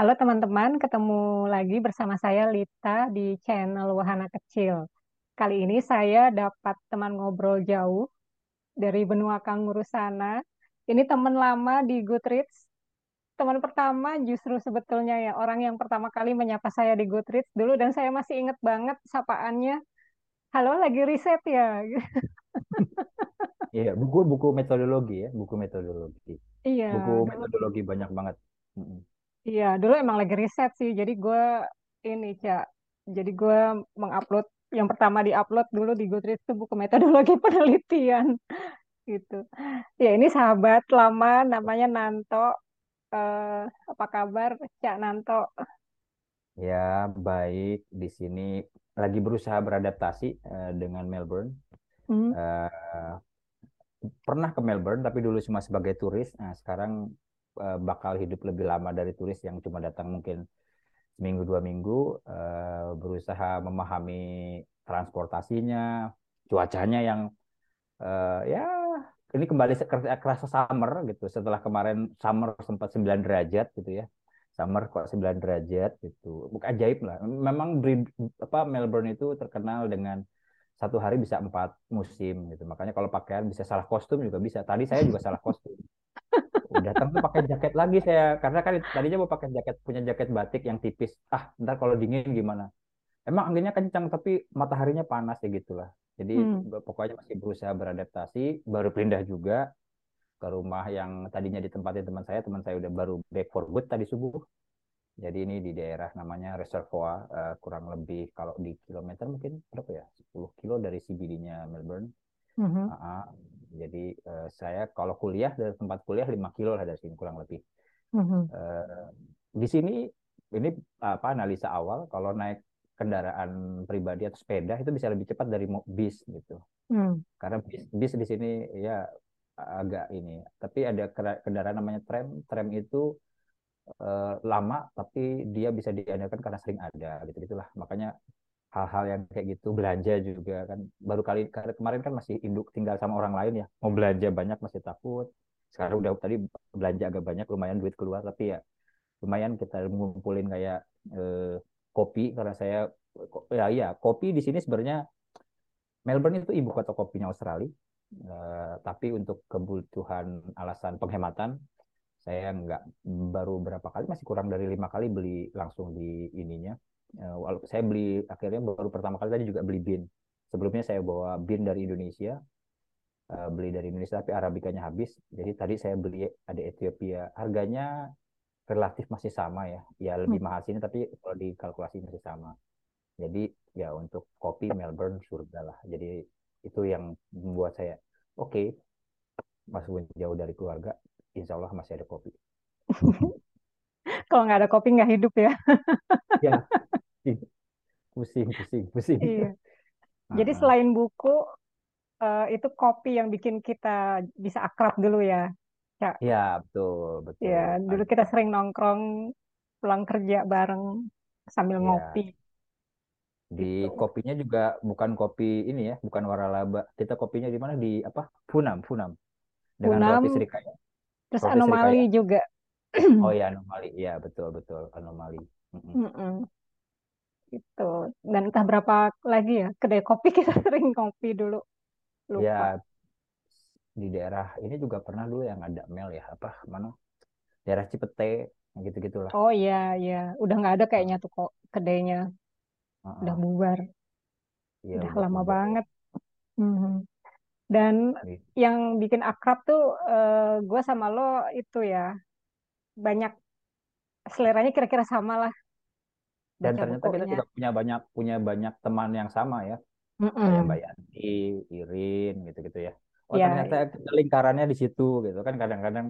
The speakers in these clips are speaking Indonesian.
Halo teman-teman, ketemu lagi bersama saya Lita di channel Wahana Kecil. Kali ini saya dapat teman ngobrol jauh dari benua kanguru sana. Ini teman lama di Goodreads. Teman pertama justru sebetulnya ya orang yang pertama kali menyapa saya di Goodreads dulu dan saya masih ingat banget sapaannya. Halo, lagi riset ya? Iya, buku buku metodologi ya, buku metodologi. Iya, Buku metodologi banyak banget. Iya, dulu emang lagi riset sih. Jadi gue ini, Cak. Jadi gue mengupload, yang pertama diupload dulu di Goodreads itu buku metodologi penelitian. Gitu. Ya, ini sahabat lama namanya Nanto. Eh, apa kabar, Cak Nanto? Ya, baik di sini lagi berusaha beradaptasi eh, dengan Melbourne. Hmm, Eh, pernah ke Melbourne tapi dulu cuma sebagai turis. Nah, sekarang eh, bakal hidup lebih lama dari turis yang cuma datang mungkin seminggu dua minggu. eh, berusaha memahami transportasinya, cuacanya yang eh, ya ini kembali kerasa summer gitu. Setelah kemarin summer sempat 9 derajat gitu ya. Summer kok 9 derajat gitu. Bukan ajaib lah. Memang apa Melbourne itu terkenal dengan satu hari bisa empat musim gitu. Makanya kalau pakaian bisa salah kostum juga bisa. Tadi saya juga salah kostum. Datang tuh pakai jaket lagi saya karena kan tadinya mau pakai jaket punya jaket batik yang tipis. Ah, ntar kalau dingin gimana? Emang anginnya kencang tapi mataharinya panas ya gitulah. Jadi hmm, pokoknya masih berusaha beradaptasi, baru pindah juga ke rumah yang tadinya ditempatin teman saya, teman saya udah baru back for good tadi subuh. Jadi ini di daerah namanya Reservoir, eh, kurang lebih kalau di kilometer mungkin berapa ya? 10 kilo dari CBD-nya Melbourne. Ah, ah. Jadi eh, saya kalau kuliah dari tempat kuliah 5 kilo lah dari sini kurang lebih. mhm, Eh, di sini ini apa analisa awal kalau naik kendaraan pribadi atau sepeda itu bisa lebih cepat dari bis gitu. hmm, Karena bis, bis di sini ya agak ini. Tapi ada kendaraan namanya tram. Tram itu eh, lama tapi dia bisa diandalkan karena sering ada gitu gitulah. Makanya hal-hal yang kayak gitu belanja juga kan. Baru kali kemarin kan masih induk tinggal sama orang lain ya. Mau belanja banyak masih takut. Sekarang udah tadi belanja agak banyak lumayan duit keluar. Tapi ya lumayan kita ngumpulin kayak eh, kopi. Karena saya ya iya kopi di sini sebenarnya Melbourne itu ibu kota kopinya Australia. Eh, tapi untuk kebutuhan alasan penghematan saya nggak baru berapa kali masih kurang dari lima kali beli langsung di ininya walaupun saya beli akhirnya baru pertama kali tadi juga beli bin sebelumnya saya bawa bin dari Indonesia eh, beli dari Indonesia tapi Arabikanya habis jadi tadi saya beli ada Ethiopia harganya relatif masih sama ya. Ya hmm. lebih mahal sini tapi kalau dikalkulasi masih sama. Jadi ya untuk kopi Melbourne surga lah. Jadi itu yang membuat saya oke meskipun jauh dari keluarga, insya Allah masih ada kopi. Kalau nggak ada kopi nggak hidup ya. Ya, pusing, pusing, pusing. Iya. Jadi selain buku, eh, itu kopi yang bikin kita bisa akrab dulu ya, Cak. Ya, betul, Ya, betul. dulu Ada. kita sering nongkrong pulang kerja bareng sambil ngopi Ya, di gitu. kopinya juga bukan kopi ini ya, bukan waralaba. Kita kopinya di mana? Di apa? Funam, Funam. Dengan roti Punam, serikaya. terus Roti anomali serikaya. juga. Oh ya, anomali. Iya, betul, betul. Anomali. Mm-mm. Mm-mm, gitu. Dan entah berapa lagi ya, kedai kopi kita sering ngopi dulu. Lupa. Ya, di daerah ini juga pernah dulu yang ada Mel ya, apa mana? Daerah Cipete, yang gitu-gitulah. Oh iya, iya. Udah nggak ada kayaknya tuh kok kedainya. Udah Heeh. bubar. Iya, Udah udah lama bubar ya. banget. Mhm. Dan Di- yang bikin akrab tuh gue sama lo itu ya, banyak seleranya kira-kira sama lah Dan baca ternyata kita bukunya. juga punya banyak punya banyak teman yang sama ya, kayak Mbak. Yanti, Irin, gitu-gitu ya. Oh, Ya, ternyata kita lingkarannya di situ gitu kan kadang-kadang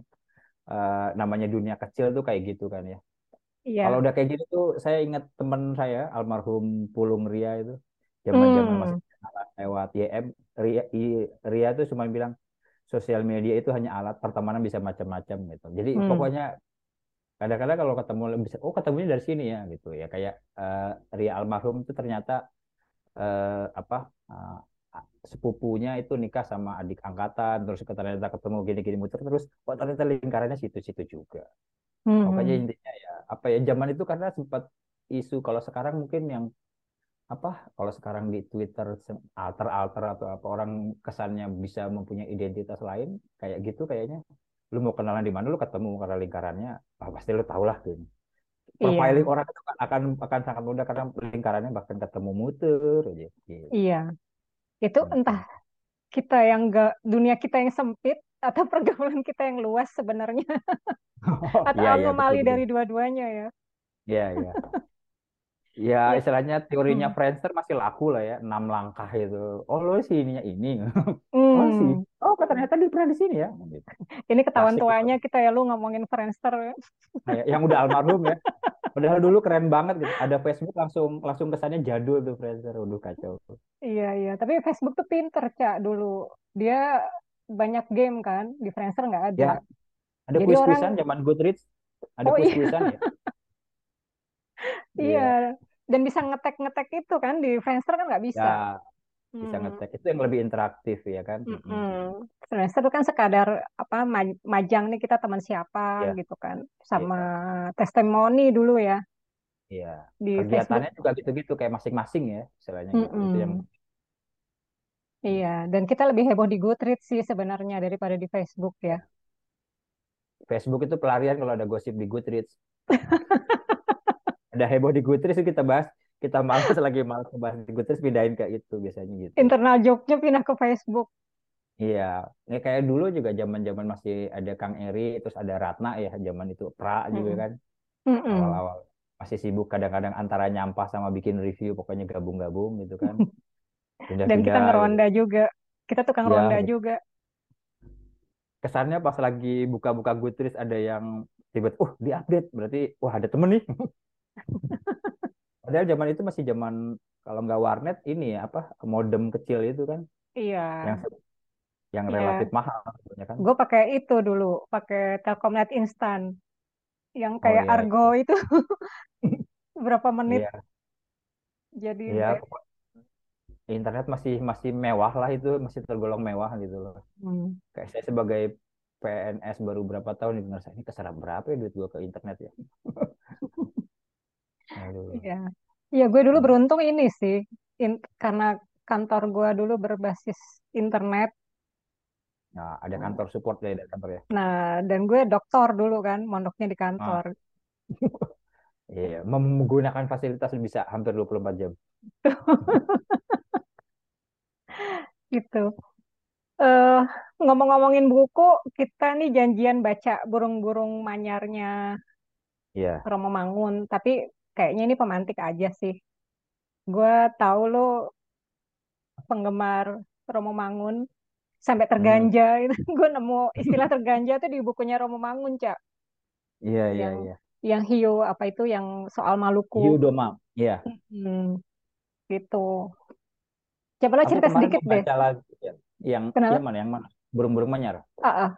eh, namanya dunia kecil tuh kayak gitu kan ya. Kalau iya. udah kayak gitu tuh saya ingat teman saya almarhum Pulung Ria itu zaman-zaman masih Hmm, kenalan lewat YM Ria, Ria tuh cuma bilang sosial media itu hanya alat pertemanan bisa macam-macam gitu. Jadi hmm, pokoknya kadang-kadang kalau ketemu bisa oh ketemunya dari sini ya gitu ya. Kayak eh, Ria almarhum itu ternyata eh, apa eh, sepupunya itu nikah sama adik angkatan terus ternyata ketemu gini-gini muter terus oh ternyata lingkarannya situ-situ juga. Pokoknya hmm, intinya ya apa ya zaman itu karena sempat isu kalau sekarang mungkin yang apa kalau sekarang di Twitter alter-alter atau apa orang kesannya bisa mempunyai identitas lain kayak gitu kayaknya lu mau kenalan di mana lu ketemu karena lingkarannya ah, pasti lu tau lah gitu profiling iya. orang itu akan akan sangat mudah karena lingkarannya bahkan ketemu muter aja gitu. iya itu gitu. entah kita yang enggak dunia kita yang sempit atau pergaulan kita yang luas sebenarnya oh, atau iya, iya anomali iya, dari dua-duanya ya iya iya Ya, ya, istilahnya teorinya hmm. Friendster masih laku lah ya, enam langkah itu. Oh, lo sih ininya ini. Hmm. Oh, sih. Oh, ternyata dia pernah di sini ya. Gitu. Ini ketahuan tuanya kita ya, lu ngomongin Friendster ya. Nah, ya, yang udah almarhum ya. Padahal dulu keren banget gitu. Ada Facebook langsung langsung kesannya jadul tuh Friendster. Udah kacau. Iya, iya. Tapi Facebook tuh pinter, Cak, dulu. Dia banyak game kan, di Friendster nggak ada. Ya. Ada kuis-kuisan orang... zaman Goodreads. Ada oh, kuis-kuisan iya. ya. Iya. iya dan bisa ngetek-ngetek itu kan di Friendster kan nggak bisa. Ya, bisa hmm. ngetek itu yang lebih interaktif ya kan. Hmm. Friendster itu kan sekadar apa majang nih kita teman siapa ya. gitu kan, sama ya. testimoni dulu ya. Iya. Di Kegiatannya Facebook. juga gitu-gitu kayak masing-masing ya, istilahnya gitu. Itu yang Iya, dan kita lebih heboh di Goodreads sih sebenarnya daripada di Facebook ya. Facebook itu pelarian kalau ada gosip di Goodreads. ada heboh di Goodreads kita bahas kita malas lagi malas bahas di Goodreads pindahin ke itu biasanya gitu. Internal joke-nya pindah ke Facebook. Iya ini kayak dulu juga zaman zaman masih ada Kang Eri terus ada Ratna ya zaman itu Pra hmm. juga kan. Awal-awal masih sibuk kadang-kadang antara nyampah sama bikin review pokoknya gabung-gabung gitu kan. Pindah dan kita ngeronda gitu. juga. Kita tukang ya, ronda juga. Kesannya pas lagi buka-buka Goodreads ada yang tiba-tiba oh diupdate. Berarti wah ada temen nih Padahal zaman itu masih zaman kalau nggak warnet ini ya apa modem kecil itu kan? Iya. Yang yang iya. relatif mahal ya kan? Gue pakai itu dulu, pakai Telkomnet instan, yang oh, kayak oh, iya. Argo itu berapa menit? Iya. Jadi iya. internet masih masih mewah lah itu, masih tergolong mewah gitu loh. Hmm. Kayak saya sebagai PNS baru berapa tahun ini ini keserap berapa ya duit gue ke internet ya? Iya. Iya, gue dulu beruntung ini sih, in, karena kantor gue dulu berbasis internet. Nah, ada hmm. kantor support ya di kantor ya. Nah, dan gue dokter dulu kan, mondoknya di kantor. Ah. Iya, menggunakan fasilitas bisa hampir 24 jam. Gitu. Uh, ngomong-ngomongin buku, kita nih janjian baca burung-burung manyarnya yeah. Romo Mangun, tapi kayaknya ini pemantik aja sih. Gue tahu lo penggemar Romo Mangun sampai hmm. terganja hmm. itu. gue nemu istilah terganja tuh di bukunya Romo Mangun, Cak. Iya, iya, iya. Yang hiu apa itu yang soal Maluku. Hiu Domam, iya. Hmm, gitu. Coba lo cerita sedikit deh. Lagi, ya. yang yang mana yang mana? Burung-burung manyar. Ah, uh,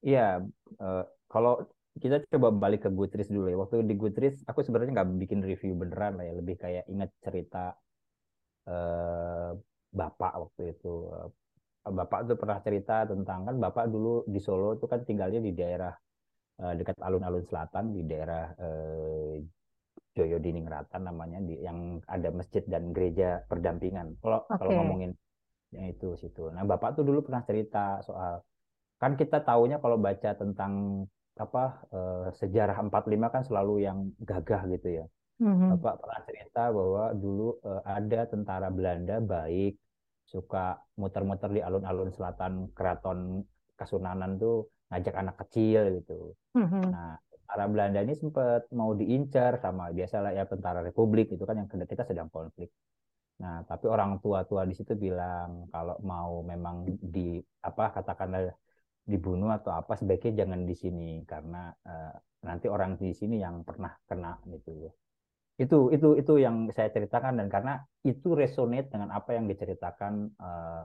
Iya, uh, kalau kita coba balik ke Goodreads dulu ya. Waktu di Goodreads aku sebenarnya nggak bikin review beneran lah ya, lebih kayak ingat cerita eh, bapak waktu itu. Eh, bapak tuh pernah cerita tentang kan bapak dulu di Solo tuh kan tinggalnya di daerah eh, dekat alun-alun selatan di daerah eh, Joyo Diningrat namanya di yang ada masjid dan gereja perdampingan. Kalau okay. kalau ngomongin yang itu situ. Nah, bapak tuh dulu pernah cerita soal kan kita taunya kalau baca tentang apa uh, sejarah 45 kan selalu yang gagah gitu ya. Mm-hmm. Bapak pernah cerita bahwa dulu uh, ada tentara Belanda baik suka muter-muter di alun-alun selatan keraton Kasunanan tuh ngajak anak kecil gitu. Mm-hmm. Nah, tentara Belanda ini sempat mau diincar sama biasalah ya tentara Republik itu kan yang kita sedang konflik. Nah, tapi orang tua-tua di situ bilang kalau mau memang di apa katakanlah dibunuh atau apa sebaiknya jangan di sini karena uh, nanti orang di sini yang pernah kena gitu ya. Itu itu itu yang saya ceritakan dan karena itu resonate dengan apa yang diceritakan uh,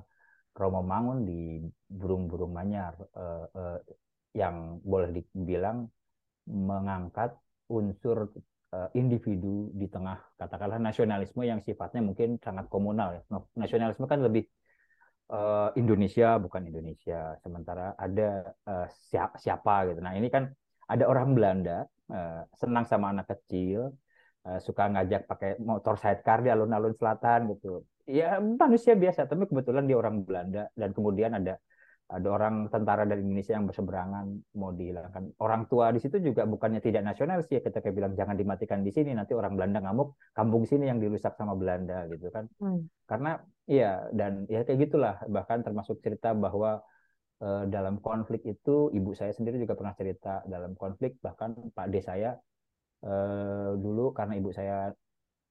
Romo Mangun di burung-burung manyar uh, uh, yang boleh dibilang mengangkat unsur uh, individu di tengah katakanlah nasionalisme yang sifatnya mungkin sangat komunal ya. Nasionalisme kan lebih uh, Indonesia bukan Indonesia sementara ada uh, siapa, gitu nah ini kan ada orang Belanda uh, senang sama anak kecil, suka ngajak pakai motor sidecar di alun-alun selatan gitu. Ya manusia biasa, tapi kebetulan dia orang Belanda dan kemudian ada ada orang tentara dari Indonesia yang berseberangan mau dihilangkan. Orang tua di situ juga bukannya tidak nasional sih ketika bilang jangan dimatikan di sini nanti orang Belanda ngamuk kampung sini yang dirusak sama Belanda gitu kan. Hmm. Karena iya dan ya kayak gitulah bahkan termasuk cerita bahwa eh, dalam konflik itu ibu saya sendiri juga pernah cerita dalam konflik bahkan Pak D saya eh, dulu karena ibu saya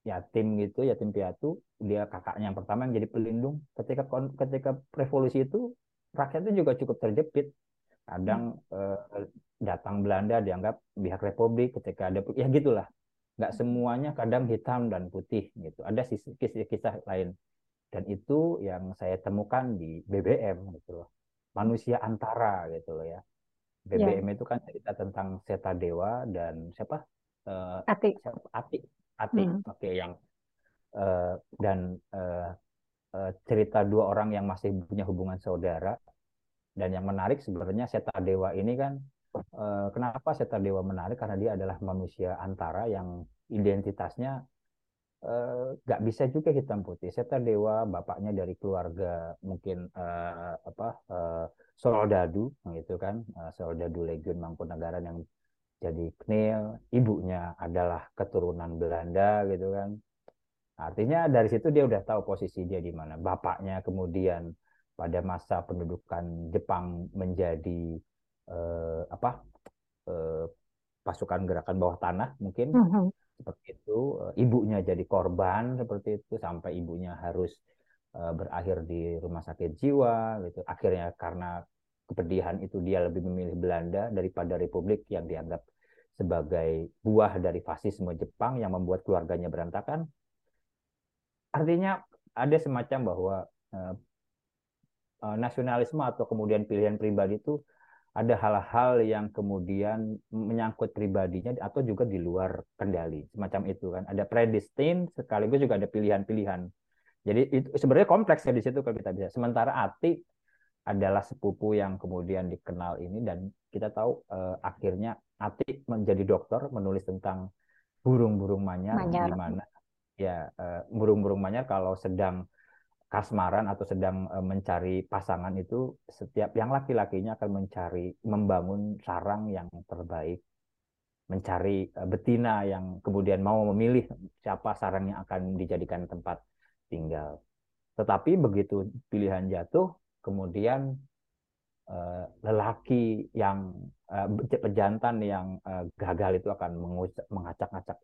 yatim gitu yatim piatu dia kakaknya yang pertama yang jadi pelindung ketika ketika revolusi itu rakyatnya juga cukup terjepit. Kadang hmm. eh, datang Belanda dianggap pihak Republik ketika ada ya gitulah. Nggak semuanya kadang hitam dan putih gitu. Ada kisah-kisah lain. Dan itu yang saya temukan di BBM gitu loh. Manusia antara gitu loh ya. BBM yeah. itu kan cerita tentang Seta Dewa dan siapa? Uh, Atik. Siapa? Atik. Atik. Hmm. Oke, okay, yang uh, dan uh, Eh, cerita dua orang yang masih punya hubungan saudara. Dan yang menarik sebenarnya Seta Dewa ini kan eh, kenapa Seta Dewa menarik karena dia adalah manusia antara yang identitasnya eh, nggak bisa juga hitam putih. Seta Dewa bapaknya dari keluarga mungkin uh, apa uh, Soldadu gitu kan, uh, Soldadu Legion Mangkunegaran yang jadi knil, ibunya adalah keturunan Belanda gitu kan. Artinya dari situ dia udah tahu posisi dia di mana. Bapaknya kemudian pada masa pendudukan Jepang menjadi eh, apa eh, pasukan gerakan bawah tanah mungkin uh -huh. seperti itu. Eh, ibunya jadi korban seperti itu sampai ibunya harus eh, berakhir di rumah sakit jiwa gitu. Akhirnya karena kepedihan itu dia lebih memilih Belanda daripada Republik yang dianggap sebagai buah dari fasisme Jepang yang membuat keluarganya berantakan artinya ada semacam bahwa uh, nasionalisme atau kemudian pilihan pribadi itu ada hal-hal yang kemudian menyangkut pribadinya atau juga di luar kendali semacam itu kan. Ada predestin sekaligus juga ada pilihan-pilihan. Jadi itu sebenarnya kompleks ya di situ kalau kita bisa. Sementara Ati adalah sepupu yang kemudian dikenal ini dan kita tahu uh, akhirnya Ati menjadi dokter menulis tentang burung-burung manyar, manyar. di mana ya eh, burung-burung manyar kalau sedang kasmaran atau sedang eh, mencari pasangan itu setiap yang laki-lakinya akan mencari membangun sarang yang terbaik. Mencari eh, betina yang kemudian mau memilih siapa sarang yang akan dijadikan tempat tinggal. Tetapi begitu pilihan jatuh kemudian lelaki yang pejantan yang gagal itu akan mengacak-acak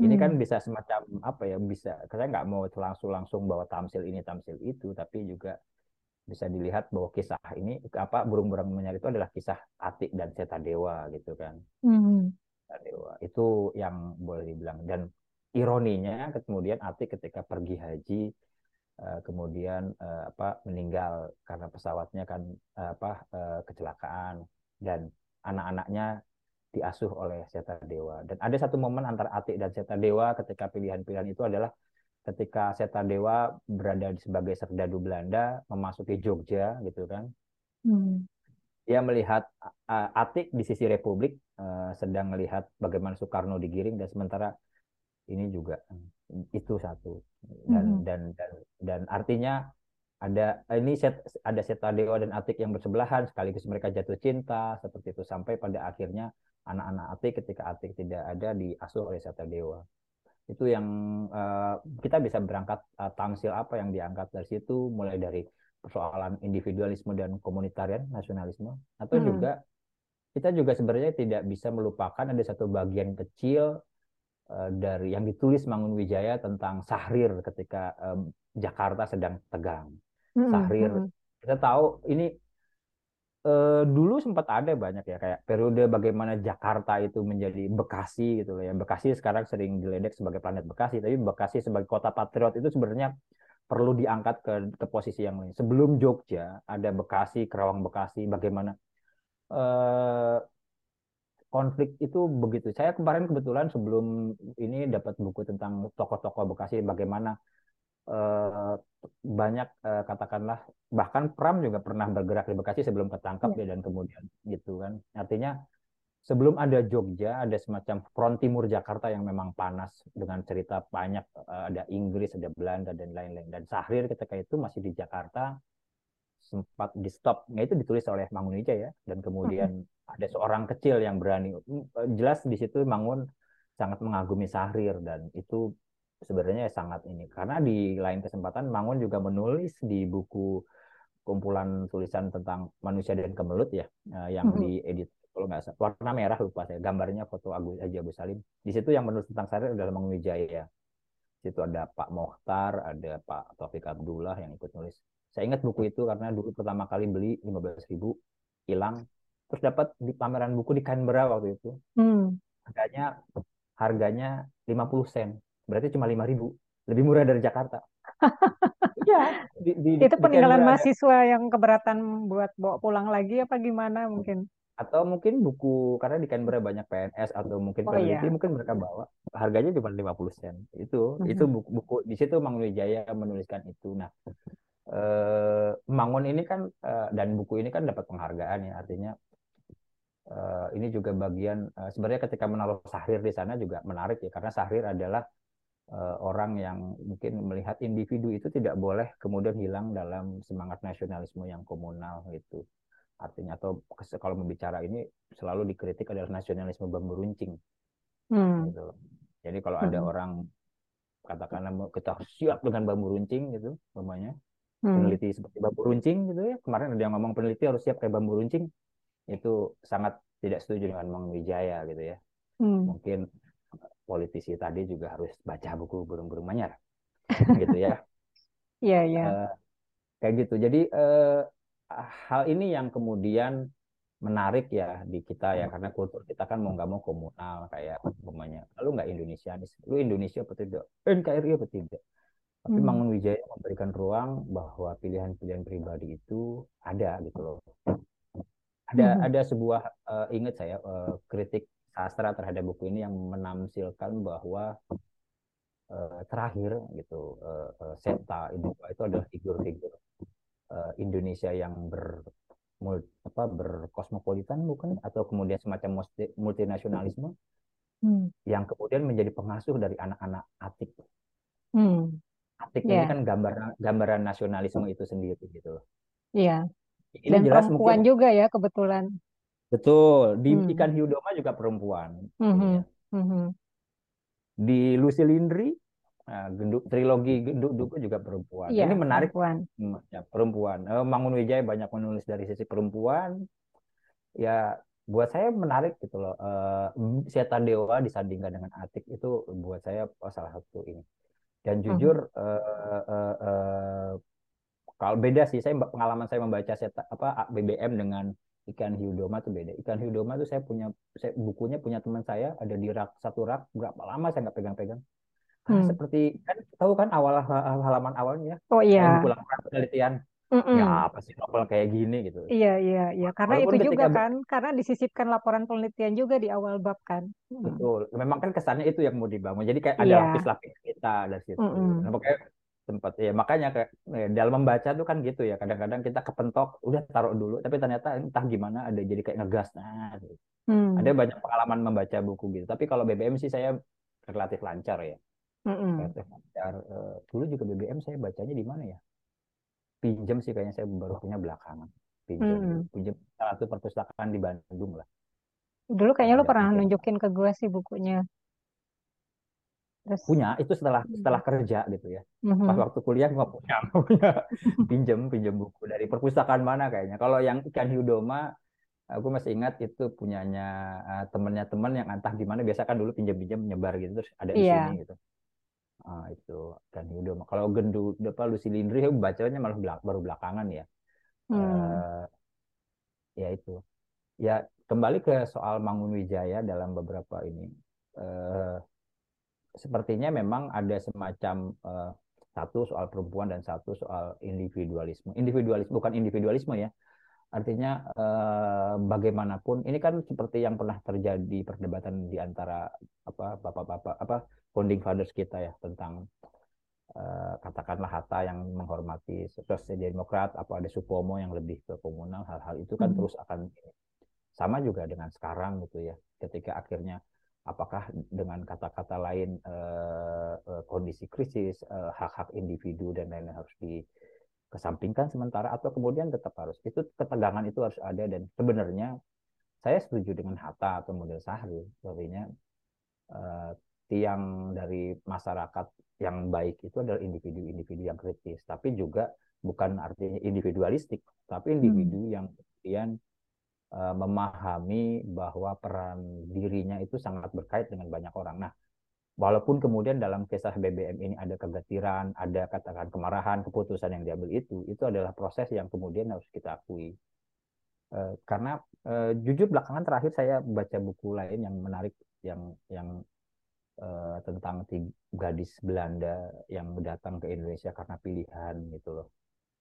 ini kan hmm. bisa semacam apa ya bisa saya nggak mau langsung langsung bawa tamsil ini tamsil itu tapi juga bisa dilihat bahwa kisah ini apa burung-burung menyar itu adalah kisah Atik dan Seta Dewa gitu kan hmm. Dewa itu yang boleh dibilang dan ironinya kemudian Atik ketika pergi haji eh, kemudian eh, apa meninggal karena pesawatnya kan eh, apa kecelakaan dan anak-anaknya diasuh oleh Seta Dewa. Dan ada satu momen antara Atik dan Seta Dewa ketika pilihan-pilihan itu adalah ketika Seta Dewa berada sebagai serdadu Belanda memasuki Jogja gitu kan. Hmm. Dia melihat uh, Atik di sisi Republik uh, sedang melihat bagaimana Soekarno digiring dan sementara ini juga itu satu dan hmm. dan dan dan artinya ada ini set, ada Seta Dewa dan Atik yang bersebelahan sekaligus mereka jatuh cinta seperti itu sampai pada akhirnya anak-anak Atik ketika Atik tidak ada diasuh oleh Sata Dewa. Itu yang uh, kita bisa berangkat uh, tamsil apa yang diangkat dari situ, mulai dari persoalan individualisme dan komunitarian nasionalisme, atau hmm. juga kita juga sebenarnya tidak bisa melupakan ada satu bagian kecil uh, dari yang ditulis Mangun Wijaya tentang Sahrir ketika um, Jakarta sedang tegang. Hmm. Sahrir, hmm. kita tahu ini eh, dulu sempat ada banyak ya kayak periode bagaimana Jakarta itu menjadi Bekasi gitu loh ya. Bekasi sekarang sering diledek sebagai planet Bekasi, tapi Bekasi sebagai kota patriot itu sebenarnya perlu diangkat ke, ke posisi yang lain. Sebelum Jogja ada Bekasi, Kerawang Bekasi, bagaimana eh, konflik itu begitu. Saya kemarin kebetulan sebelum ini dapat buku tentang tokoh-tokoh Bekasi, bagaimana Eh, banyak uh, katakanlah bahkan Pram juga pernah bergerak di Bekasi sebelum ketangkap ya. dan kemudian gitu kan artinya sebelum ada Jogja, ada semacam front timur Jakarta yang memang panas dengan cerita banyak, eh, ada Inggris, ada Belanda dan lain-lain. Dan Sahrir ketika itu masih di Jakarta sempat di stop, nah, itu ditulis oleh Mangun Wijaya dan kemudian ada seorang kecil yang berani, hmm, jelas di situ Mangun sangat mengagumi Sahrir dan itu sebenarnya sangat ini. Karena di lain kesempatan Mangun juga menulis di buku kumpulan tulisan tentang manusia dan kemelut ya eh, yang diedit kalau nggak salah. Warna merah lupa saya. Gambarnya foto Agus Haji Agus Salim. Di situ yang menulis tentang Sahrir adalah Mangun Wijaya. Di situ ada Pak Mohtar ada Pak Taufik Abdullah yang ikut nulis. Saya ingat buku itu karena dulu pertama kali beli 15 ribu hilang. Terus dapat di pameran buku di Canberra waktu itu. Hmm. harganya harganya 50 sen berarti cuma 5 ribu lebih murah dari Jakarta Iya. Di, di, itu peninggalan mahasiswa yang keberatan buat bawa pulang lagi apa gimana mungkin? atau mungkin buku karena di Canberra banyak PNS atau mungkin oh, peneliti iya. mungkin mereka bawa harganya cuma 50 sen itu mm -hmm. itu buku, buku di situ Mangun Wijaya menuliskan itu nah eh, Mangun ini kan eh, dan buku ini kan dapat penghargaan ya artinya eh, ini juga bagian eh, sebenarnya ketika menaruh Sahrir di sana juga menarik ya karena Sahrir adalah orang yang mungkin melihat individu itu tidak boleh kemudian hilang dalam semangat nasionalisme yang komunal gitu artinya atau kalau membicara ini selalu dikritik adalah nasionalisme bambu runcing hmm. gitu. jadi kalau hmm. ada orang katakanlah kita siap dengan bambu runcing gitu namanya hmm. peneliti seperti bambu runcing gitu ya kemarin ada yang ngomong peneliti harus siap kayak bambu runcing itu sangat tidak setuju dengan Mang Wijaya gitu ya hmm. mungkin politisi tadi juga harus baca buku burung-burung manyar gitu ya Iya, yeah, iya. Yeah. Uh, kayak gitu. Jadi uh, hal ini yang kemudian menarik ya di kita ya karena kultur kita kan mau nggak mau komunal kayak umpamanya lu nggak Indonesianis lu Indonesia apa tidak NKRI apa tidak tapi hmm. Mangun Wijaya memberikan ruang bahwa pilihan-pilihan pribadi itu ada gitu loh ada hmm. ada sebuah uh, ingat saya uh, kritik sastra terhadap buku ini yang menamsilkan bahwa uh, terakhir gitu uh, uh, Seta itu itu adalah figur-figur uh, Indonesia yang ber apa berkosmopolitan bukan atau kemudian semacam multi, multinasionalisme hmm. yang kemudian menjadi pengasuh dari anak-anak Atik. Hmm. Atik yeah. ini kan gambaran gambaran nasionalisme itu sendiri gitu loh. Iya. Yeah. Dan jelas perempuan mungkin, juga ya kebetulan. Betul. Di hmm. Ikan Hiu Doma juga perempuan. Hmm. Ya. Hmm. Di Lucy Lindri Nah, genduk trilogi genduk duku juga perempuan. Iya, Ini menarik perempuan. Hmm, ya, perempuan. Eh, Mangun Wijaya banyak menulis dari sisi perempuan. Ya, buat saya menarik gitu loh. Uh, Sieta Dewa disandingkan dengan Atik itu buat saya oh, salah satu ini. Dan hmm. jujur uh, uh, uh, kalau beda sih, saya pengalaman saya membaca Sieta apa BBM dengan Ikan Hiu Doma itu beda. Ikan Hiu Doma itu saya punya saya, bukunya punya teman saya ada di rak satu rak berapa lama saya nggak pegang-pegang. Hmm. seperti kan tahu kan awal halaman awalnya? Oh iya. Pulang penelitian. Mm-mm. ya apa sih novel kayak gini gitu. Iya iya iya. Karena Walaupun itu juga kan karena disisipkan laporan penelitian juga di awal bab kan. Betul. Memang kan kesannya itu yang mau dibangun. Jadi kayak ada yeah. lapis-lapis kita dari situ Mm-mm. nah, makanya sempat ya makanya kayak ya, dalam membaca tuh kan gitu ya kadang-kadang kita kepentok udah taruh dulu tapi ternyata entah gimana ada jadi kayak ngegas nah gitu. hmm. ada banyak pengalaman membaca buku gitu tapi kalau BBM sih saya relatif lancar ya Mm-mm. uh, dulu juga BBM saya bacanya di mana ya? Pinjam sih kayaknya saya baru punya belakangan. Pinjam, mm. pinjam salah satu perpustakaan di Bandung lah. Dulu kayaknya lu pernah nunjukin ke gue sih bukunya. Terus... Punya, itu setelah setelah kerja gitu ya. Mm-hmm. Pas waktu kuliah nggak punya, punya pinjam pinjam buku dari perpustakaan mana kayaknya. Kalau yang ikan hiu doma aku masih ingat itu punyanya uh, temennya teman yang entah gimana biasa kan dulu pinjam-pinjam nyebar gitu terus ada di yeah. sini gitu ah, itu kan udah kalau gendu apa Lucy Lindri bacanya malah belak, baru belakangan ya hmm. uh, ya itu ya kembali ke soal Mangun Wijaya dalam beberapa ini uh, sepertinya memang ada semacam uh, satu soal perempuan dan satu soal individualisme. Individualisme bukan individualisme ya. Artinya eh, bagaimanapun ini kan seperti yang pernah terjadi perdebatan di antara apa bapak-bapak apa founding fathers kita ya tentang uh, katakanlah Hatta yang menghormati sosial demokrat apa ada Supomo yang lebih ke komunal hal-hal itu kan hmm. terus akan sama juga dengan sekarang gitu ya ketika akhirnya apakah dengan kata-kata lain eh, eh, kondisi krisis eh, hak-hak individu dan lain-lain harus dikesampingkan sementara atau kemudian tetap harus itu ketegangan itu harus ada dan sebenarnya saya setuju dengan Hatta atau model Sahri artinya eh, tiang dari masyarakat yang baik itu adalah individu-individu yang kritis, tapi juga bukan artinya individualistik, tapi individu hmm. yang kemudian uh, memahami bahwa peran dirinya itu sangat berkait dengan banyak orang. Nah, walaupun kemudian dalam kisah BBM ini ada kegetiran, ada katakan kemarahan, keputusan yang diambil itu, itu adalah proses yang kemudian harus kita akui. Uh, karena uh, jujur belakangan terakhir saya baca buku lain yang menarik, yang yang tentang gadis Belanda yang datang ke Indonesia karena pilihan gitu loh.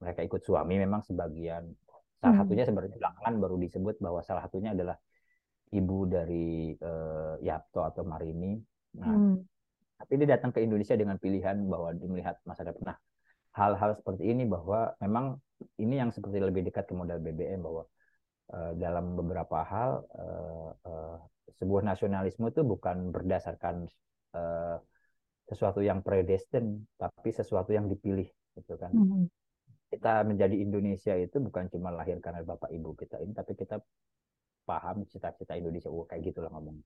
Mereka ikut suami memang sebagian. Salah hmm. satunya sebenarnya belakangan baru disebut bahwa salah satunya adalah ibu dari uh, Yapto atau Marini. Nah, hmm. tapi dia datang ke Indonesia dengan pilihan bahwa dia melihat masa depan. Nah, hal-hal seperti ini bahwa memang ini yang seperti lebih dekat ke modal BBM bahwa uh, dalam beberapa hal uh, uh, sebuah nasionalisme itu bukan berdasarkan uh, sesuatu yang predestin, tapi sesuatu yang dipilih, gitu kan. Mm -hmm. Kita menjadi Indonesia itu bukan cuma lahir karena bapak ibu kita ini, tapi kita paham cita-cita Indonesia. Oh, kayak gitulah ngomong.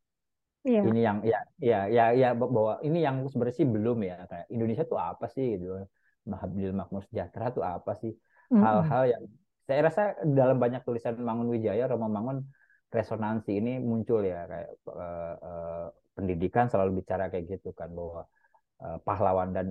Yeah. Ini yang ya ya ya ya bahwa ini yang sebenarnya sih belum ya kayak Indonesia tuh apa sih gitu. Mahabil makmur sejahtera tuh apa sih? Hal-hal yang saya rasa dalam banyak tulisan Mangun Wijaya, Romo Mangun resonansi ini muncul ya kayak uh, uh, pendidikan selalu bicara kayak gitu kan bahwa uh, pahlawan dan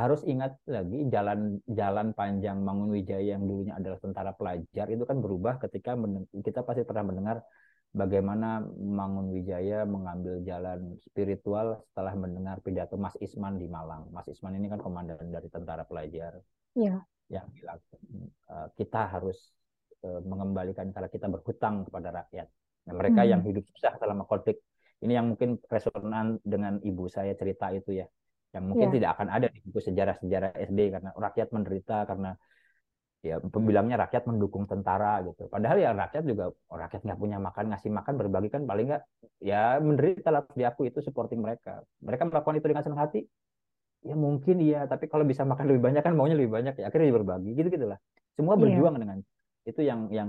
harus ingat lagi jalan jalan panjang Mangunwijaya yang dulunya adalah tentara pelajar itu kan berubah ketika kita pasti pernah mendengar bagaimana Mangunwijaya mengambil jalan spiritual setelah mendengar pidato Mas Isman di Malang. Mas Isman ini kan komandan dari tentara pelajar. Ya. Yang bilang uh, kita harus uh, mengembalikan cara kita berhutang kepada rakyat. Nah, mereka hmm. yang hidup susah selama konflik ini yang mungkin resonan dengan ibu saya cerita itu ya yang mungkin yeah. tidak akan ada di buku sejarah-sejarah SD karena rakyat menderita karena ya pembilangnya rakyat mendukung tentara gitu padahal ya rakyat juga oh, rakyat nggak punya makan ngasih makan berbagi kan paling nggak ya menderita lah di aku itu supporting mereka mereka melakukan itu dengan senang hati ya mungkin iya tapi kalau bisa makan lebih banyak kan maunya lebih banyak ya akhirnya berbagi gitu gitulah semua iya. berjuang yeah. dengan itu yang yang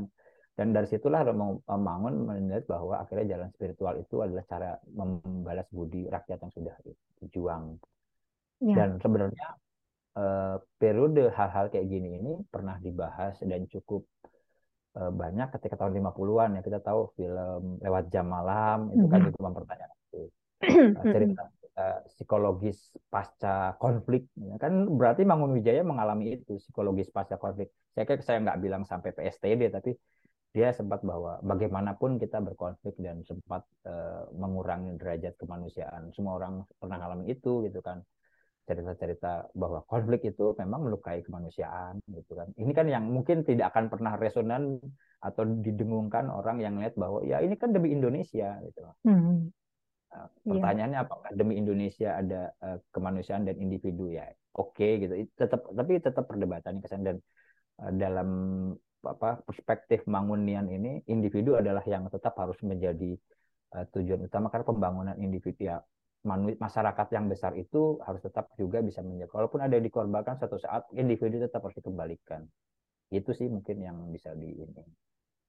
dan dari situlah Romo Mangun melihat bahwa akhirnya jalan spiritual itu adalah cara membalas budi rakyat yang sudah berjuang. Ya. Dan sebenarnya eh, periode hal-hal kayak gini ini pernah dibahas dan cukup eh, banyak ketika tahun 50-an ya. Kita tahu film Lewat Jam Malam itu kan juga mempertanyakan itu. Eh, cerita psikologis pasca konflik ya kan berarti Mangun Wijaya mengalami itu psikologis pasca konflik saya kayak saya nggak bilang sampai PSTD tapi dia sempat bahwa bagaimanapun kita berkonflik dan sempat uh, mengurangi derajat kemanusiaan semua orang pernah mengalami itu gitu kan cerita-cerita bahwa konflik itu memang melukai kemanusiaan gitu kan. Ini kan yang mungkin tidak akan pernah resonan atau didengungkan orang yang lihat bahwa ya ini kan demi Indonesia gitu hmm. Nah, pertanyaannya yeah. apakah demi Indonesia ada uh, kemanusiaan dan individu? Ya oke okay, gitu tetap tapi tetap perdebatan kesan dan uh, dalam apa perspektif Mangunian ini individu adalah yang tetap harus menjadi uh, tujuan utama karena pembangunan individu. Ya masyarakat yang besar itu harus tetap juga bisa menjaga walaupun ada yang dikorbankan suatu saat individu tetap harus dikembalikan itu sih mungkin yang bisa di ini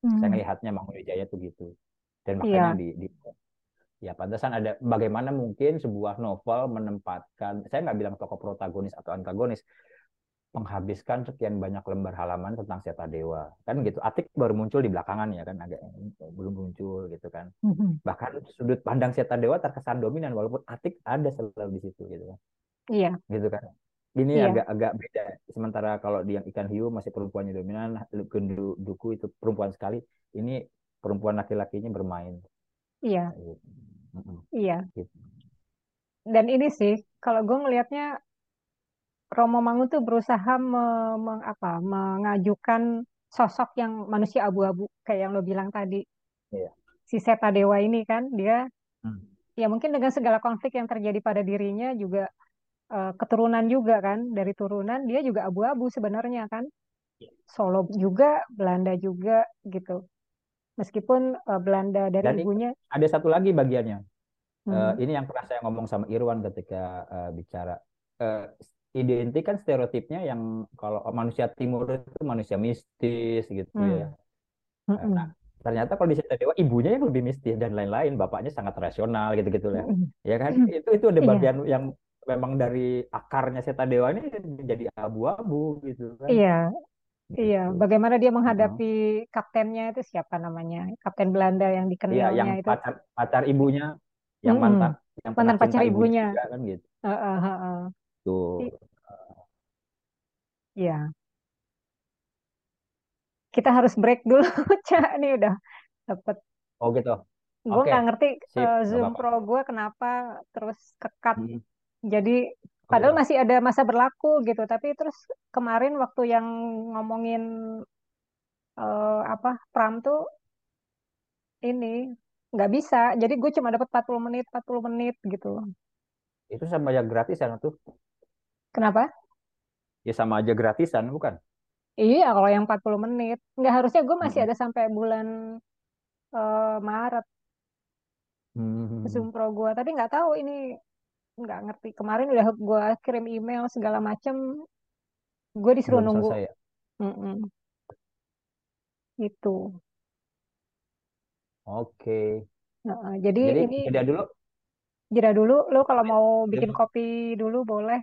hmm. saya melihatnya Mangunwijaya itu gitu dan makanya yeah. di, di ya pantasan ada bagaimana mungkin sebuah novel menempatkan saya nggak bilang tokoh protagonis atau antagonis menghabiskan sekian banyak lembar halaman tentang Seta Dewa kan gitu Atik baru muncul di belakangan ya kan agak belum muncul gitu kan mm-hmm. bahkan sudut pandang Seta Dewa terkesan dominan walaupun Atik ada selalu di situ gitu kan iya gitu kan ini iya. agak agak beda sementara kalau di yang ikan hiu masih perempuannya dominan gendu duku itu perempuan sekali ini perempuan laki-lakinya bermain iya gitu. mm-hmm. iya gitu. dan ini sih kalau gue ngelihatnya Romo Mangun tuh berusaha me, me, apa, mengajukan sosok yang manusia abu-abu kayak yang lo bilang tadi. Iya. Si Seta Dewa ini kan dia hmm. ya mungkin dengan segala konflik yang terjadi pada dirinya juga uh, keturunan juga kan dari turunan dia juga abu-abu sebenarnya kan. Iya. Solo juga, Belanda juga gitu. Meskipun uh, Belanda dari Dan ibunya. Ada satu lagi bagiannya. Hmm. Uh, ini yang pernah saya ngomong sama Irwan ketika uh, bicara. Uh, identik kan stereotipnya yang kalau manusia timur itu manusia mistis gitu hmm. ya. Hmm. Nah, ternyata kalau di Sita Dewa ibunya yang lebih mistis dan lain-lain, bapaknya sangat rasional gitu-gitu ya. Hmm. Ya kan? Itu itu ada iya. bagian yeah. yang memang dari akarnya Seta Dewa ini menjadi abu-abu gitu kan. Iya, Iya, gitu. bagaimana dia menghadapi uh-huh. kaptennya itu siapa namanya? Kapten Belanda yang dikenalnya iya, yang itu. pacar pacar ibunya, yang hmm. mantan yang mantan pacar ibunya. Juga, kan gitu. Uh, uh, uh, uh. Tuh. Iya. Kita harus break dulu, Cak. Ini udah dapat. Oh gitu. Gue nggak ngerti Sip, uh, Zoom Pro gue kenapa terus kekat. Hmm. Jadi Padahal masih ada masa berlaku gitu, tapi terus kemarin waktu yang ngomongin uh, apa Pram tuh ini nggak bisa. Jadi gue cuma dapat 40 menit, 40 menit gitu. Itu sama aja gratisan tuh. Kenapa? Ya sama aja gratisan, bukan? Iya, kalau yang 40 menit. Nggak harusnya gue masih hmm. ada sampai bulan uh, Maret. Hmm. Zoom Pro gue. Tapi nggak tahu ini nggak ngerti kemarin udah gue kirim email segala macem gue disuruh Belum nunggu ya? mm -mm. itu oke nah, jadi, jadi ini jeda dulu jeda dulu lo kalau mau bikin kopi dulu boleh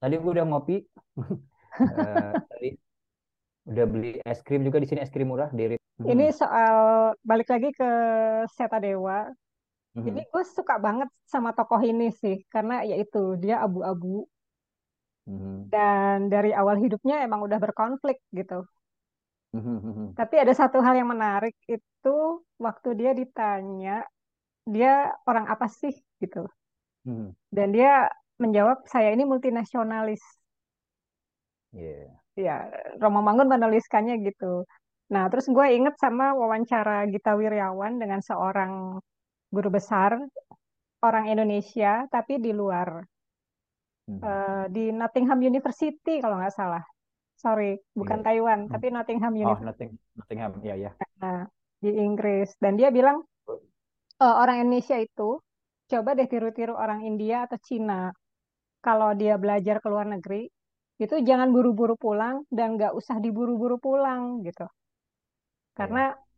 tadi gue udah ngopi uh, tadi udah beli es krim juga di sini es krim murah di ini soal balik lagi ke Seta Dewa Mm-hmm. Ini gue suka banget sama tokoh ini sih, karena yaitu dia abu-abu mm-hmm. dan dari awal hidupnya emang udah berkonflik gitu. Mm-hmm. Tapi ada satu hal yang menarik itu waktu dia ditanya dia orang apa sih gitu, mm-hmm. dan dia menjawab saya ini multinasionalis. Yeah. Ya, Romo Mangun menuliskannya gitu. Nah, terus gue inget sama wawancara Gita Wirjawan dengan seorang guru besar orang Indonesia tapi di luar hmm. uh, di Nottingham University kalau nggak salah sorry bukan yeah. Taiwan hmm. tapi Nottingham University oh, Notting Nottingham ya ya nah, di Inggris dan dia bilang uh, orang Indonesia itu coba deh tiru-tiru orang India atau Cina kalau dia belajar ke luar negeri itu jangan buru-buru pulang dan nggak usah diburu-buru pulang gitu karena yeah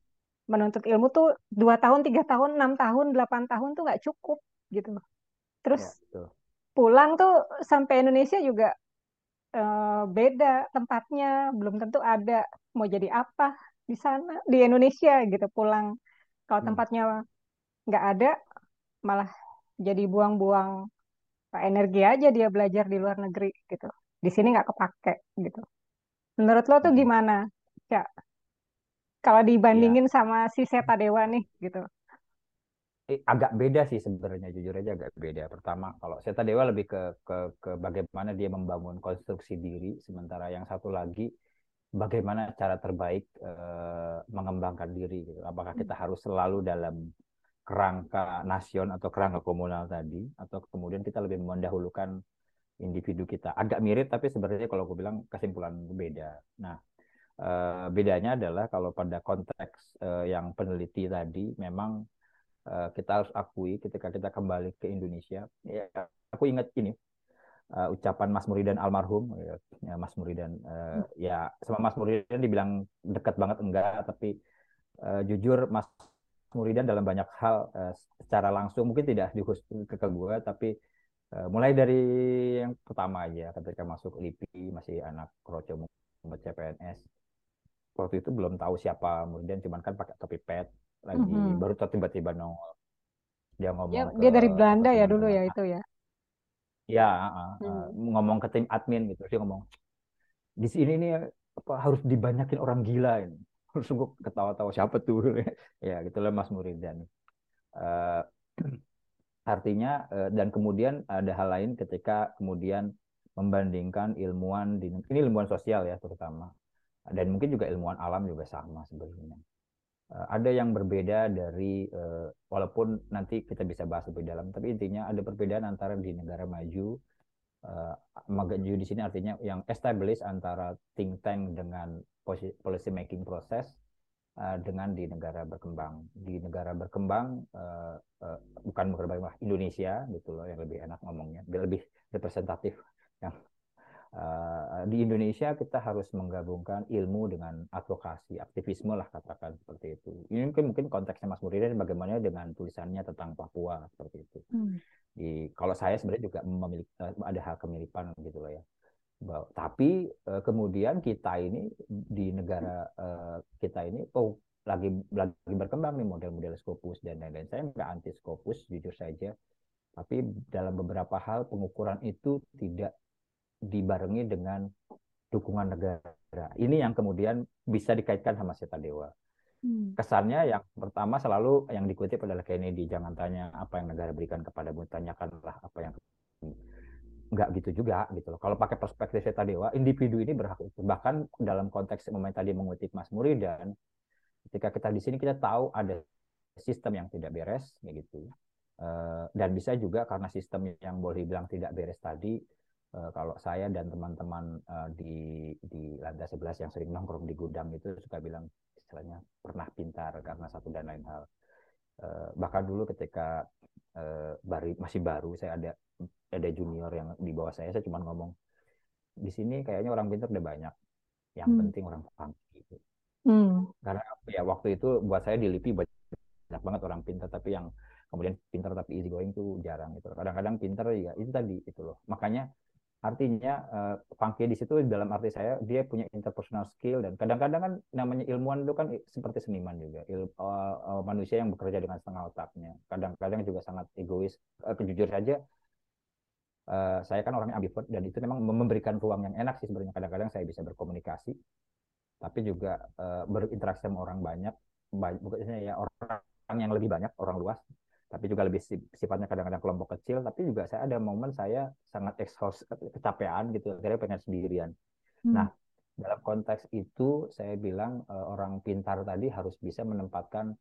menuntut ilmu tuh dua tahun, tiga tahun, enam tahun, delapan tahun tuh nggak cukup gitu. Terus ya, pulang tuh sampai Indonesia juga uh, beda tempatnya, belum tentu ada mau jadi apa di sana di Indonesia gitu pulang. Kalau hmm. tempatnya nggak ada, malah jadi buang-buang energi aja dia belajar di luar negeri gitu. Di sini nggak kepake gitu. Menurut lo tuh hmm. gimana, Cak? Kalau dibandingin ya. sama si Seta Dewa nih gitu. Eh, agak beda sih sebenarnya jujur aja agak beda. Pertama kalau Seta Dewa lebih ke ke ke bagaimana dia membangun konstruksi diri, sementara yang satu lagi bagaimana cara terbaik uh, mengembangkan diri gitu. Apakah kita harus selalu dalam kerangka nasion atau kerangka komunal tadi atau kemudian kita lebih mendahulukan individu kita. Agak mirip tapi sebenarnya kalau aku bilang kesimpulan beda. Nah, Uh, bedanya adalah kalau pada konteks uh, yang peneliti tadi memang uh, kita harus akui ketika kita kembali ke Indonesia ya aku ingat ini uh, ucapan Mas Muridan almarhum ya, ya Mas Muridan uh, ya sama Mas Muridan dibilang dekat banget enggak tapi uh, jujur Mas Muridan dalam banyak hal uh, secara langsung mungkin tidak dikhusus ke, ke gue tapi uh, mulai dari yang pertama aja ketika masuk LIPI masih anak kroco Muhammad CPNS waktu itu belum tahu siapa kemudian cuman kan pakai topi pet lagi mm-hmm. baru tiba-tiba nongol. Dia ngomong ya, dia dari Belanda ya dulu ya itu ya? Ya uh, uh, ngomong ke tim admin gitu dia ngomong di sini nih apa harus dibanyakin orang gila ini harus gue ketawa-tawa siapa tuh? Ya gitulah Mas Muridan. Uh, artinya uh, dan kemudian ada hal lain ketika kemudian membandingkan ilmuwan di ini ilmuwan sosial ya terutama. Dan mungkin juga ilmuwan alam juga sama sebenarnya. Uh, ada yang berbeda dari walaupun nanti kita bisa bahas lebih dalam, tapi intinya ada perbedaan antara di negara maju, uh, maju di sini artinya yang establish antara think tank dengan policy making proses uh, dengan di negara berkembang. Di negara berkembang uh, bukan berkembang Indonesia gitu loh yang lebih enak ngomongnya, lebih representatif yang uh, di Indonesia kita harus menggabungkan ilmu dengan advokasi, aktivisme lah katakan seperti itu. Ini mungkin mungkin konteksnya Mas Muridan bagaimana dengan tulisannya tentang Papua seperti itu. Hmm. Di kalau saya sebenarnya juga memiliki ada hal kemiripan gitu loh ya. Bahwa, tapi uh, kemudian kita ini di negara uh, kita ini oh lagi lagi berkembang nih model-model Scopus dan lain-lain. Saya nggak anti Scopus jujur saja, tapi dalam beberapa hal pengukuran itu tidak dibarengi dengan dukungan negara. Ini yang kemudian bisa dikaitkan sama Seta Dewa. Hmm. Kesannya yang pertama selalu yang dikutip adalah Kennedy, jangan tanya apa yang negara berikan kepadamu, tanyakanlah apa yang nggak gitu juga gitu loh. Kalau pakai perspektif Seta Dewa, individu ini berhak itu. Bahkan dalam konteks memang tadi mengutip Mas Muridan, ketika kita di sini kita tahu ada sistem yang tidak beres, kayak gitu. Uh, dan bisa juga karena sistem yang boleh dibilang tidak beres tadi, kalau saya dan teman-teman uh, di di lantai 11 yang sering nongkrong di gudang itu suka bilang istilahnya pernah pintar karena satu dan lain hal. Uh, bahkan dulu ketika uh, baru masih baru saya ada ada junior yang di bawah saya saya cuma ngomong di sini kayaknya orang pintar udah banyak. Yang hmm. penting orang funky gitu. Hmm. Karena ya waktu itu buat saya di LIPI banyak banget orang pintar tapi yang kemudian pintar tapi easy going tuh jarang gitu. Kadang-kadang pintar ya itu tadi itu loh. Makanya artinya uh, funky di situ dalam arti saya dia punya interpersonal skill dan kadang-kadang kan namanya ilmuwan itu kan seperti seniman juga. Il, uh, uh, manusia yang bekerja dengan setengah otaknya. Kadang-kadang juga sangat egois. Uh, jujur saja uh, saya kan orangnya ambivert dan itu memang memberikan ruang yang enak sih sebenarnya. Kadang-kadang saya bisa berkomunikasi tapi juga uh, berinteraksi sama orang banyak bukannya ya orang yang lebih banyak orang luas tapi juga lebih sifatnya kadang-kadang kelompok kecil tapi juga saya ada momen saya sangat exhaust kecapean gitu akhirnya pengen sendirian. Hmm. nah dalam konteks itu saya bilang uh, orang pintar tadi harus bisa menempatkan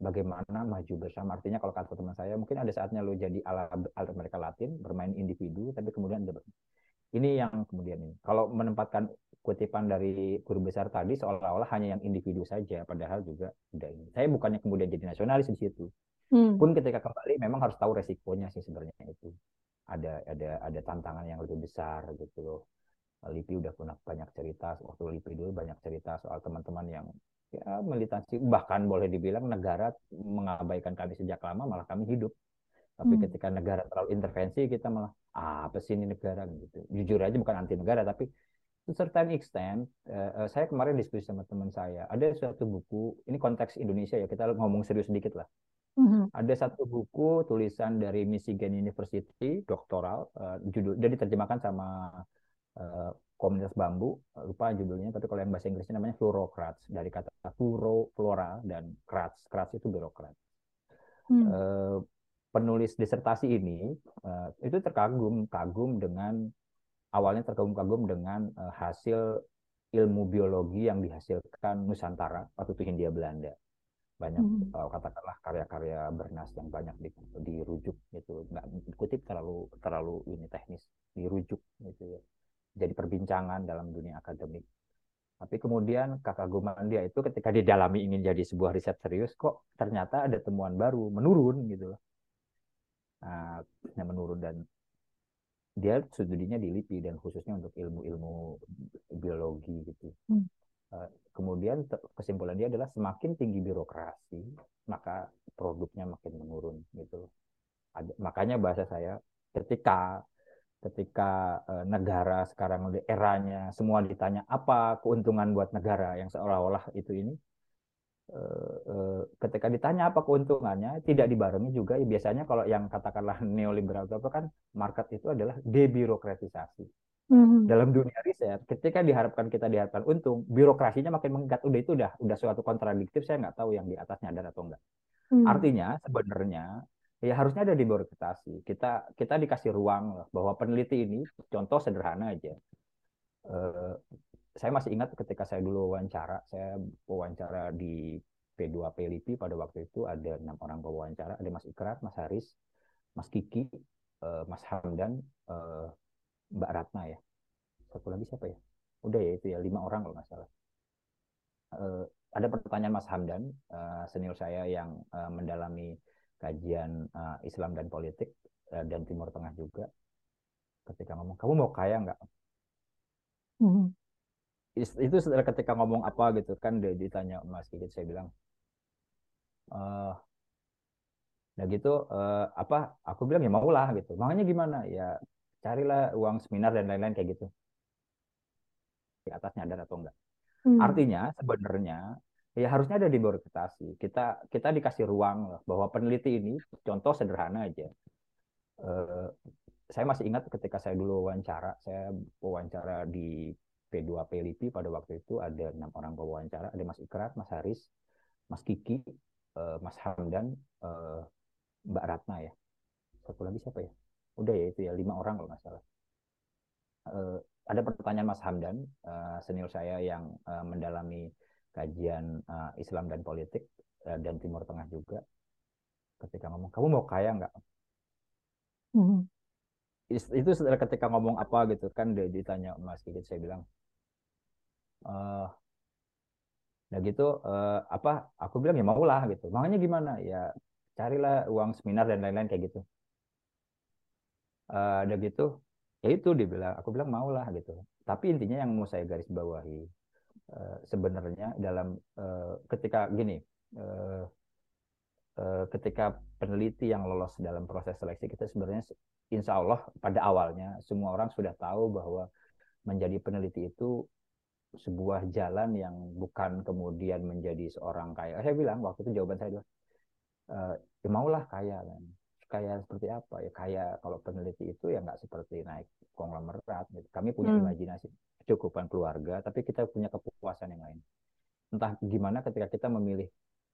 bagaimana maju bersama. Artinya kalau kata teman saya mungkin ada saatnya lo jadi ala, ala mereka Latin bermain individu tapi kemudian ini yang kemudian ini. Kalau menempatkan kutipan dari guru besar tadi seolah-olah hanya yang individu saja padahal juga tidak ini. Saya bukannya kemudian jadi nasionalis di situ Hmm. Pun ketika kembali memang harus tahu resikonya sih sebenarnya itu. Ada ada ada tantangan yang lebih besar gitu loh. Lipi udah punya banyak cerita waktu Lipi dulu banyak cerita soal teman-teman yang ya militansi bahkan boleh dibilang negara mengabaikan kami sejak lama malah kami hidup. Tapi hmm. ketika negara terlalu intervensi kita malah ah, apa sih ini negara gitu. Jujur aja bukan anti negara tapi to certain extent, uh, saya kemarin diskusi sama teman saya, ada suatu buku, ini konteks Indonesia ya, kita ngomong serius sedikit lah. Mm-hmm. Ada satu buku tulisan dari Michigan University, doktoral, uh, judul jadi diterjemahkan sama uh, komunitas bambu, lupa judulnya, tapi kalau yang bahasa Inggrisnya namanya fluorocrats dari kata fluoro, flora dan crats, crats itu birokrat. Mm. Uh, penulis disertasi ini uh, itu terkagum kagum dengan awalnya terkagum-kagum dengan uh, hasil ilmu biologi yang dihasilkan Nusantara waktu itu Hindia Belanda banyak hmm. uh, katakanlah karya-karya Bernas yang banyak di, dirujuk gitu. Nggak dikutip terlalu terlalu ini teknis dirujuk gitu ya. Jadi perbincangan dalam dunia akademik. Tapi kemudian kakak Guman dia itu ketika didalami ingin jadi sebuah riset serius kok ternyata ada temuan baru menurun gitu loh. Nah, menurun dan dia studinya di LIPI dan khususnya untuk ilmu-ilmu biologi gitu. Hmm. Eh, kemudian kesimpulan dia adalah semakin tinggi birokrasi maka produknya makin menurun gitu. Makanya bahasa saya ketika ketika uh, negara sekarang eranya semua ditanya apa keuntungan buat negara yang seolah-olah itu ini? Uh, ketika ditanya apa keuntungannya tidak dibarengi juga. Ya biasanya kalau yang katakanlah neoliberal itu apa kan market itu adalah debirokratisasi Hmm. Dalam dunia riset, ketika diharapkan kita diharapkan untung, birokrasinya makin mengikat. Udah itu udah udah suatu kontradiktif. Saya nggak tahu yang di atasnya ada atau enggak. Hmm. Artinya sebenarnya ya harusnya ada di birokrasi. Kita kita dikasih ruang bahwa peneliti ini contoh sederhana aja. Uh, saya masih ingat ketika saya dulu wawancara, saya wawancara di P2P LIPI pada waktu itu ada enam orang pewawancara, ada Mas Ikrar, Mas Haris, Mas Kiki, uh, Mas Hamdan, uh, Mbak Ratna ya satu lagi siapa ya udah ya itu ya lima orang kalau nggak salah uh, ada pertanyaan Mas Hamdan, uh, senior saya yang uh, mendalami kajian uh, Islam dan politik uh, dan Timur Tengah juga. Ketika ngomong, kamu mau kaya nggak? Mm-hmm. Itu ketika ngomong apa gitu kan dia ditanya Mas Kikit, saya bilang, uh, nah gitu apa? Aku bilang ya mau lah gitu. Makanya gimana? Ya carilah uang seminar dan lain-lain kayak gitu. Di atasnya ada atau enggak? Hmm. Artinya sebenarnya ya harusnya ada diberketasi. Kita kita dikasih ruang bahwa peneliti ini contoh sederhana aja. Uh, saya masih ingat ketika saya dulu wawancara, saya wawancara di P2P LIPI pada waktu itu ada enam orang pewawancara, ada Mas Ikrar, Mas Haris, Mas Kiki, uh, Mas Hamdan, uh, Mbak Ratna ya. Satu lagi siapa ya? Udah ya itu ya lima orang kalau nggak salah. Uh, ada pertanyaan Mas Hamdan, uh, senior saya yang uh, mendalami kajian uh, Islam dan politik uh, dan Timur Tengah juga. Ketika ngomong, kamu mau kaya nggak? Mm-hmm. Itu ketika ngomong apa gitu kan ditanya Mas Kikit, saya bilang, uh, nah gitu uh, apa? Aku bilang ya mau lah gitu. Makanya gimana? Ya carilah uang seminar dan lain-lain kayak gitu. Uh, gitu ya itu dibilang aku bilang mau lah gitu. Tapi intinya yang mau saya garis bawahi uh, sebenarnya dalam uh, ketika gini uh, uh, ketika peneliti yang lolos dalam proses seleksi kita sebenarnya insya Allah pada awalnya semua orang sudah tahu bahwa menjadi peneliti itu sebuah jalan yang bukan kemudian menjadi seorang kaya saya bilang waktu itu jawaban saya adalah uh, ya maulah kaya kan kayak seperti apa ya kayak kalau peneliti itu ya nggak seperti naik konglomerat gitu. kami punya hmm. imajinasi kecukupan keluarga tapi kita punya kepuasan yang lain entah gimana ketika kita memilih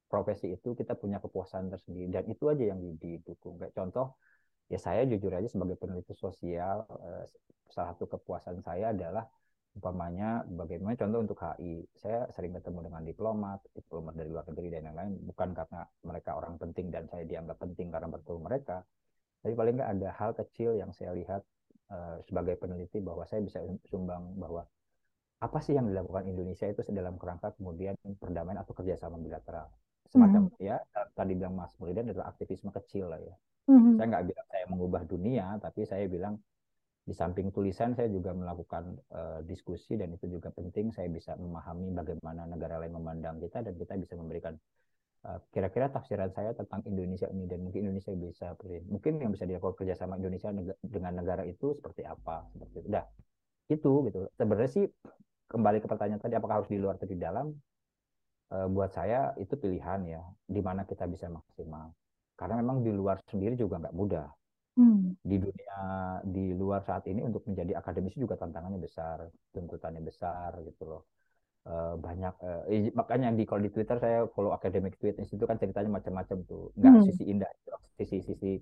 profesi itu kita punya kepuasan tersendiri dan itu aja yang didukung kayak contoh ya saya jujur aja sebagai peneliti sosial eh, salah satu kepuasan saya adalah umpamanya bagaimana contoh untuk HI saya sering ketemu dengan diplomat diplomat dari luar negeri dan lain-lain. Bukan karena mereka orang penting dan saya dianggap penting karena bertemu mereka. Tapi paling nggak ada hal kecil yang saya lihat uh, sebagai peneliti bahwa saya bisa sumbang bahwa apa sih yang dilakukan Indonesia itu dalam kerangka kemudian perdamaian atau kerjasama bilateral. Semacam mm -hmm. ya tadi bilang Mas Mulidan adalah aktivisme kecil lah ya. Mm -hmm. saya nggak bilang saya mengubah dunia tapi saya bilang di samping tulisan saya juga melakukan uh, diskusi dan itu juga penting saya bisa memahami bagaimana negara lain memandang kita dan kita bisa memberikan uh, kira-kira tafsiran saya tentang Indonesia ini dan mungkin Indonesia bisa mungkin yang bisa dilakukan kerjasama Indonesia dengan negara itu seperti apa seperti itu. Itu gitu. Sebenarnya sih kembali ke pertanyaan tadi apakah harus di luar atau di dalam? Uh, buat saya itu pilihan ya di mana kita bisa maksimal. Karena memang di luar sendiri juga nggak mudah Hmm. Di dunia di luar saat ini untuk menjadi akademisi juga tantangannya besar, tuntutannya besar gitu loh. Uh, banyak uh, makanya di kalau di Twitter saya follow academic tweet itu kan ceritanya macam-macam tuh nggak hmm. sisi indah sisi-sisi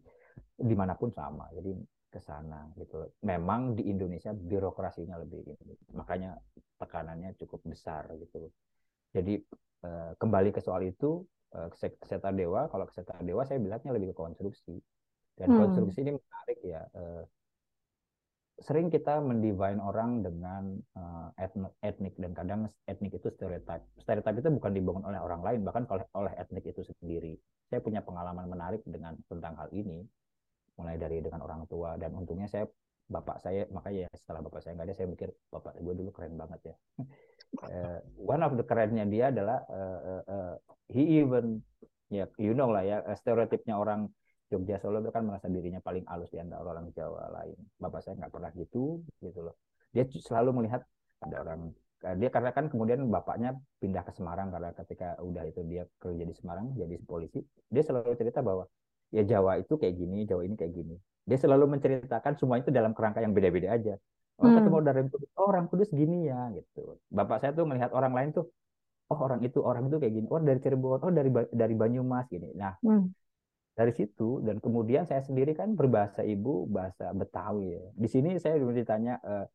di mana pun sama jadi ke sana gitu memang di Indonesia birokrasinya lebih ini makanya tekanannya cukup besar gitu jadi uh, kembali ke soal itu uh, kesehatan dewa kalau kesehatan dewa saya bilangnya lebih ke konstruksi dan hmm. konstruksi ini menarik ya. Uh, sering kita mendivine orang dengan uh, etnik dan kadang etnik itu stereotip. Stereotip itu bukan dibangun oleh orang lain, bahkan oleh, oleh etnik itu sendiri. Saya punya pengalaman menarik dengan tentang hal ini, mulai dari dengan orang tua dan untungnya saya bapak saya makanya ya setelah bapak saya nggak ada saya mikir bapak gue dulu keren banget ya. uh, one of the kerennya dia adalah uh, uh, uh, he even ya you know lah ya stereotipnya orang Jogja Solo itu kan merasa dirinya paling halus di antara orang Jawa lain. Bapak saya nggak pernah gitu, gitu loh. Dia selalu melihat ada orang eh, dia karena kan kemudian bapaknya pindah ke Semarang karena ketika udah itu dia kerja di Semarang jadi polisi dia selalu cerita bahwa ya Jawa itu kayak gini Jawa ini kayak gini dia selalu menceritakan semua itu dalam kerangka yang beda-beda aja oh hmm. ketemu dari Kudus oh orang Kudus gini ya gitu bapak saya tuh melihat orang lain tuh oh orang itu orang itu kayak gini oh dari Cirebon oh dari dari Banyumas gini nah hmm dari situ dan kemudian saya sendiri kan berbahasa ibu bahasa Betawi ya. Di sini saya ditanya uh,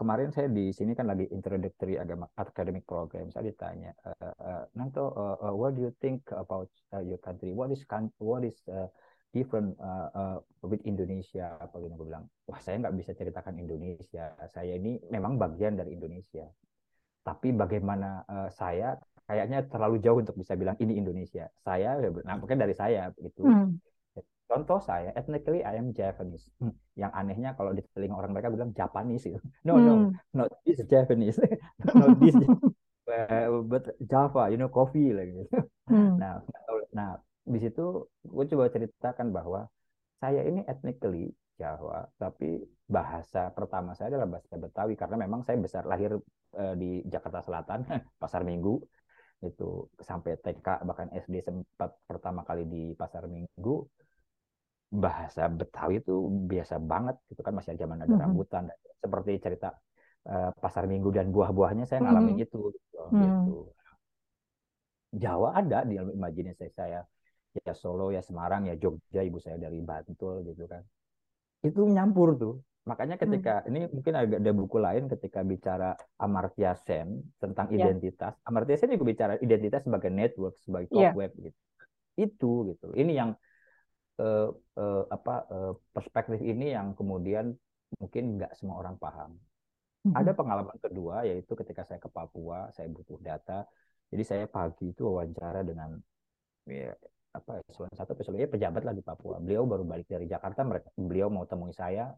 kemarin saya di sini kan lagi introductory agama academic program. Saya ditanya uh, uh, Nanto uh, uh, what do you think about uh, your country? What is what is uh, different uh, uh, with Indonesia? Apa gitu bilang. Wah saya nggak bisa ceritakan Indonesia. Saya ini memang bagian dari Indonesia tapi bagaimana uh, saya kayaknya terlalu jauh untuk bisa bilang ini Indonesia. Saya, nah mungkin dari saya gitu. Hmm. Contoh saya, ethnically I am Japanese. Hmm. Yang anehnya kalau di telinga orang mereka bilang Japanese gitu. No, hmm. no, not this Japanese, not this, but Java, you know, coffee like gitu. Hmm. Nah, nah di situ gue coba ceritakan bahwa saya ini ethnically Jawa, tapi bahasa pertama saya adalah bahasa Betawi karena memang saya besar lahir uh, di Jakarta Selatan, Pasar Minggu itu sampai TK bahkan SD sempat pertama kali di Pasar Minggu bahasa Betawi itu biasa banget gitu kan masih zaman ada mm -hmm. rambutan seperti cerita uh, pasar minggu dan buah-buahnya saya ngalamin mm -hmm. itu gitu, mm -hmm. gitu. Jawa ada di dalam imajinasi saya ya Solo ya Semarang ya Jogja ibu saya dari Bantul gitu kan itu nyampur tuh makanya ketika hmm. ini mungkin agak ada buku lain ketika bicara Amartya Sen tentang yeah. identitas Amartya Sen juga bicara identitas sebagai network sebagai top yeah. web gitu itu gitu ini yang uh, uh, apa uh, perspektif ini yang kemudian mungkin nggak semua orang paham. Mm-hmm. Ada pengalaman kedua yaitu ketika saya ke Papua, saya butuh data. Jadi saya pagi itu wawancara dengan ya, apa eselon satu eselon ya pejabat lah di Papua. Beliau baru balik dari Jakarta, mereka beliau mau temui saya.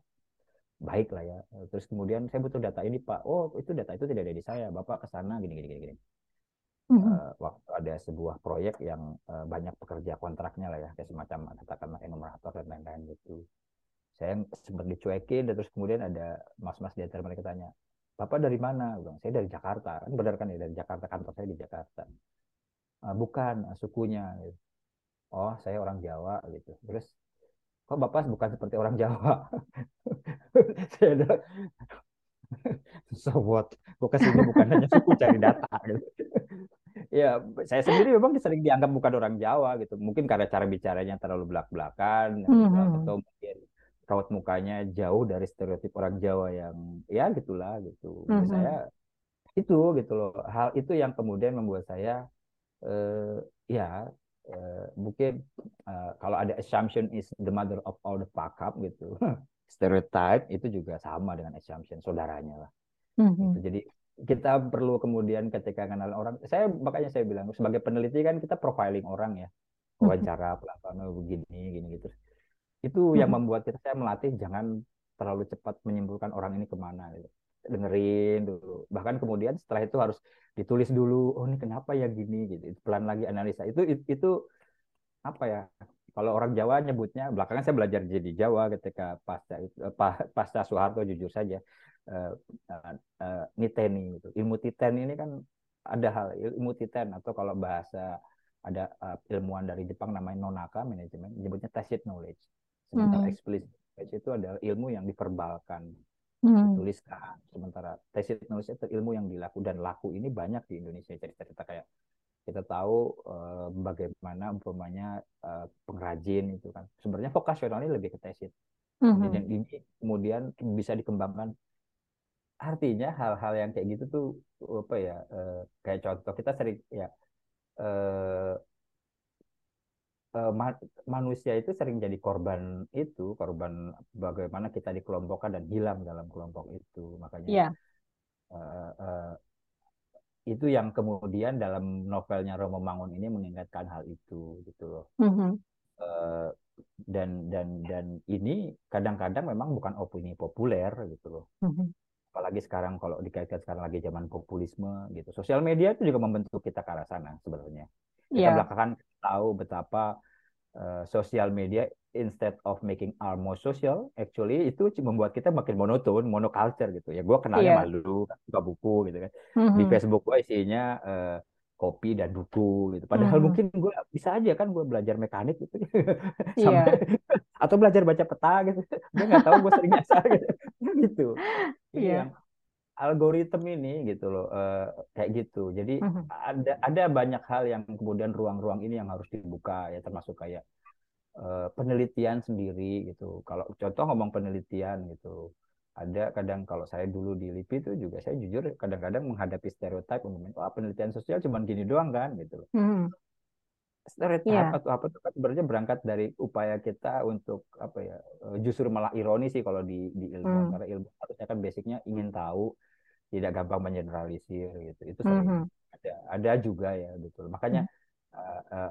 Baik lah ya. Terus kemudian saya butuh data ini Pak. Oh itu data itu tidak ada di saya. Bapak ke sana gini gini gini. gini uh, waktu ada sebuah proyek yang uh, banyak pekerja kontraknya lah ya kayak semacam katakanlah enumerator dan lain-lain gitu saya sempat dicuekin dan terus kemudian ada mas-mas di antara mereka tanya bapak dari mana bilang saya dari Jakarta kan benar kan ya dari Jakarta kantor saya di Jakarta uh, bukan uh, sukunya gitu. Oh saya orang Jawa gitu. Terus kok bapak bukan seperti orang Jawa? Saya ada so what? Gue ke sini bukan hanya suku cari data gitu. Ya saya sendiri memang sering dianggap bukan orang Jawa gitu. Mungkin karena cara bicaranya terlalu belak belakan mm -hmm. atau mungkin raut mukanya jauh dari stereotip orang Jawa yang ya gitulah gitu. Mm -hmm. saya itu gitu loh. Hal itu yang kemudian membuat saya uh, ya uh, mungkin uh, kalau ada assumption is the mother of all the fuck up gitu stereotype itu juga sama dengan assumption saudaranya lah mm -hmm. gitu. jadi kita perlu kemudian ketika kenal orang saya makanya saya bilang sebagai peneliti kan kita profiling orang ya mm-hmm. wawancara apa begini gini gitu itu yang mm-hmm. membuat kita saya melatih jangan terlalu cepat menyimpulkan orang ini ke mana gitu. Dengerin dulu. Bahkan kemudian setelah itu harus ditulis dulu oh ini kenapa ya gini? Gitu. Pelan lagi analisa. Itu itu, itu apa ya kalau orang Jawa nyebutnya belakangan saya belajar jadi Jawa ketika pasca pasca Soeharto jujur saja uh, uh, uh, niteni itu ilmu titen ini kan ada hal ilmu titen atau kalau bahasa ada uh, ilmuwan dari Jepang namanya nonaka manajemen menyebutnya tacit knowledge. Sementara hmm. explicit knowledge itu adalah ilmu yang diperbalkan hmm. dituliskan sementara tacit knowledge itu ilmu yang dilaku. Dan laku ini banyak di Indonesia. Cerita-cerita kayak kita tahu uh, bagaimana umpamanya uh, pengrajin itu kan. Sebenarnya vokasional ini lebih ke tacit mm-hmm. dan ini kemudian bisa dikembangkan. Artinya hal-hal yang kayak gitu tuh apa ya uh, kayak contoh kita sering ya uh, uh, ma manusia itu sering jadi korban itu korban bagaimana kita dikelompokkan dan hilang dalam kelompok itu makanya yeah. Iya. uh, uh, itu yang kemudian dalam novelnya Romo Mangun ini mengingatkan hal itu gitu loh mm -hmm. uh, dan dan dan ini kadang-kadang memang bukan opini populer gitu loh mm -hmm apalagi sekarang kalau dikaitkan sekarang lagi zaman populisme gitu. Sosial media itu juga membentuk kita ke arah sana sebenarnya. Kita yeah. belakangan tahu betapa uh, sosial media instead of making our more social, actually itu membuat kita makin monoton, monoculture gitu. Ya gue kenalnya yeah. malu, suka buku gitu kan. Mm-hmm. Di Facebook gue isinya uh, kopi dan buku gitu. Padahal mm-hmm. mungkin gue bisa aja kan gue belajar mekanik gitu. Sampai, yeah. atau belajar baca peta gitu. Gue nggak tahu gue sering nyasar gitu. gitu. Yeah. yang algoritma ini gitu loh uh, kayak gitu. Jadi uh-huh. ada ada banyak hal yang kemudian ruang-ruang ini yang harus dibuka ya termasuk kayak uh, penelitian sendiri gitu. Kalau contoh ngomong penelitian gitu. Ada kadang kalau saya dulu di LIPI itu juga saya jujur kadang-kadang menghadapi stereotip umumnya, oh, penelitian sosial cuma gini doang kan gitu. Uh-huh stereotip yeah. atau apa itu kan sebenarnya berangkat dari upaya kita untuk apa ya eh, justru malah ironi sih kalau di di ilmu hmm. karena ilmu harusnya kan basicnya ingin tahu tidak gampang mengeneralisir gitu. Itu sering Mhm. ada ada juga ya betul makanya uh, uh,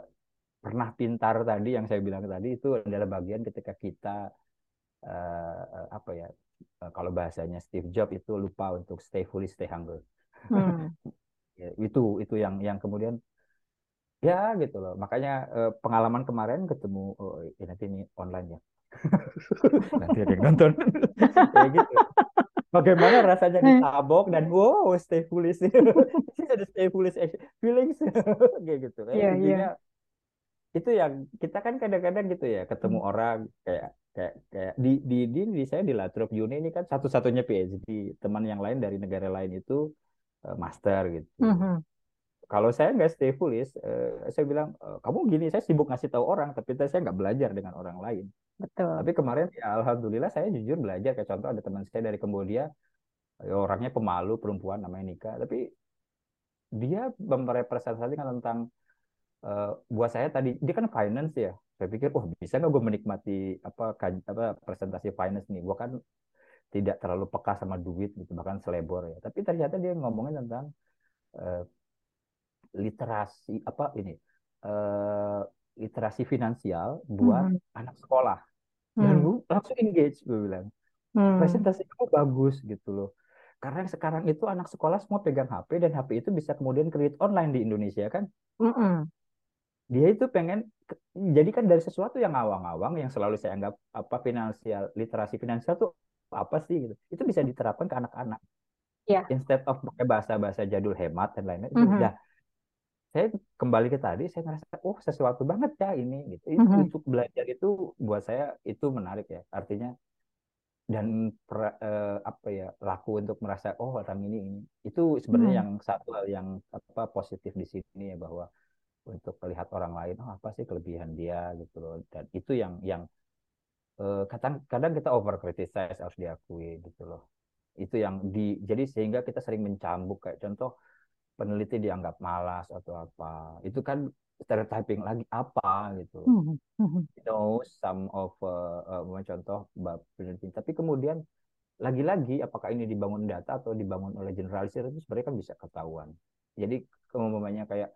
pernah pintar tadi yang saya bilang tadi itu adalah bagian ketika kita uh, apa ya uh, kalau bahasanya Steve Jobs itu lupa untuk stay foolish stay humble. Hmm. Ya, itu itu yang yang kemudian ya gitu loh. Makanya uh, pengalaman kemarin ketemu oh, ya nanti ini online ya. Nanti ada yang nonton. Kayak gitu bagaimana rasanya ditabok dan wow stay foolish ada stay foolish feelings kayak gitu Iya, intinya iya. itu yang kita kan kadang-kadang gitu ya ketemu Hmm. orang kayak kayak kayak di di di, di saya di Latrobe Uni ini kan satu-satunya PhD teman yang lain dari negara lain itu uh, master gitu Mhm. Kalau saya nggak stay foolish uh, saya bilang e, kamu gini saya sibuk ngasih tahu orang tapi saya nggak belajar dengan orang lain. Betul. tapi kemarin ya alhamdulillah saya jujur belajar. Kayak contoh ada teman saya dari Kambodia ya orangnya pemalu perempuan namanya Nika. Tapi dia merepresentasikan tentang uh, buat saya tadi dia kan finance ya. Saya pikir oh bisa nggak gue menikmati apa kaj- apa presentasi finance nih? Gue kan tidak terlalu peka sama duit gitu bahkan selebor ya. Tapi ternyata dia ngomongin tentang uh, literasi apa ini uh, literasi finansial buat Mhm. anak sekolah dan Hmm. gue langsung engage gue bilang Hmm. presentasi kamu bagus gitu loh karena sekarang itu anak sekolah semua pegang HP dan HP itu bisa kemudian create online di Indonesia kan Mm-mm. dia itu pengen jadi kan dari sesuatu yang awang-awang yang selalu saya anggap apa finansial literasi finansial tuh apa sih gitu itu bisa diterapkan ke anak-anak Ya. instead of pakai bahasa-bahasa jadul hemat dan lain-lain Mhm. udah saya kembali ke tadi saya ngerasa oh sesuatu banget ya ini gitu. Itu Mhm. untuk belajar itu buat saya itu menarik ya. Artinya dan per, eh, apa ya laku untuk merasa oh orang ini ini. Itu sebenarnya Hmm. yang satu hal yang apa positif di sini ya bahwa untuk melihat orang lain oh apa sih kelebihan dia? Gitu loh. Dan itu yang yang eh, kadang kadang kita over criticize harus diakui gitu loh. Itu yang di jadi sehingga kita sering mencambuk kayak contoh peneliti dianggap malas atau apa. Itu kan stereotyping lagi apa gitu. Loh Mhm. Mhm. you know some of uh, uh, contoh peneliti. Tapi kemudian lagi-lagi apakah ini dibangun data atau dibangun oleh generalisir itu sebenarnya kan bisa ketahuan. Jadi kemudiannya kayak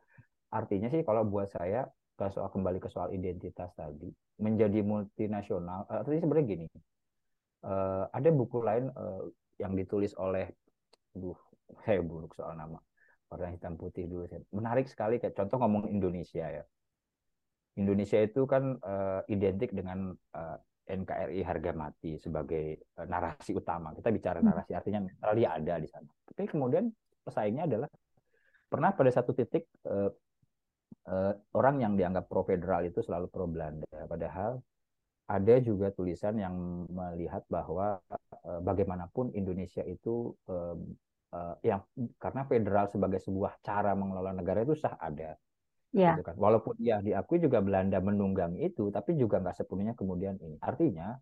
artinya sih kalau buat saya ke soal kembali ke soal identitas tadi menjadi multinasional artinya sebenarnya gini. Uh, ada buku lain uh, yang ditulis oleh duh saya buruk soal nama warna hitam putih dulu menarik sekali kayak contoh ngomong Indonesia ya Indonesia itu kan uh, identik dengan uh, NKRI harga mati sebagai uh, narasi utama. Kita bicara Hmm. narasi artinya netral dia ada di sana. Tapi kemudian pesaingnya adalah pernah pada satu titik uh, uh, orang yang dianggap pro federal itu selalu pro Belanda. Padahal ada juga tulisan yang melihat bahwa bagaimanapun Indonesia itu uh, yang karena federal sebagai sebuah cara mengelola negara itu sah ada Ya. gitu kan. Walaupun ya diakui juga Belanda menunggangi itu, tapi juga nggak sepenuhnya kemudian ini. Artinya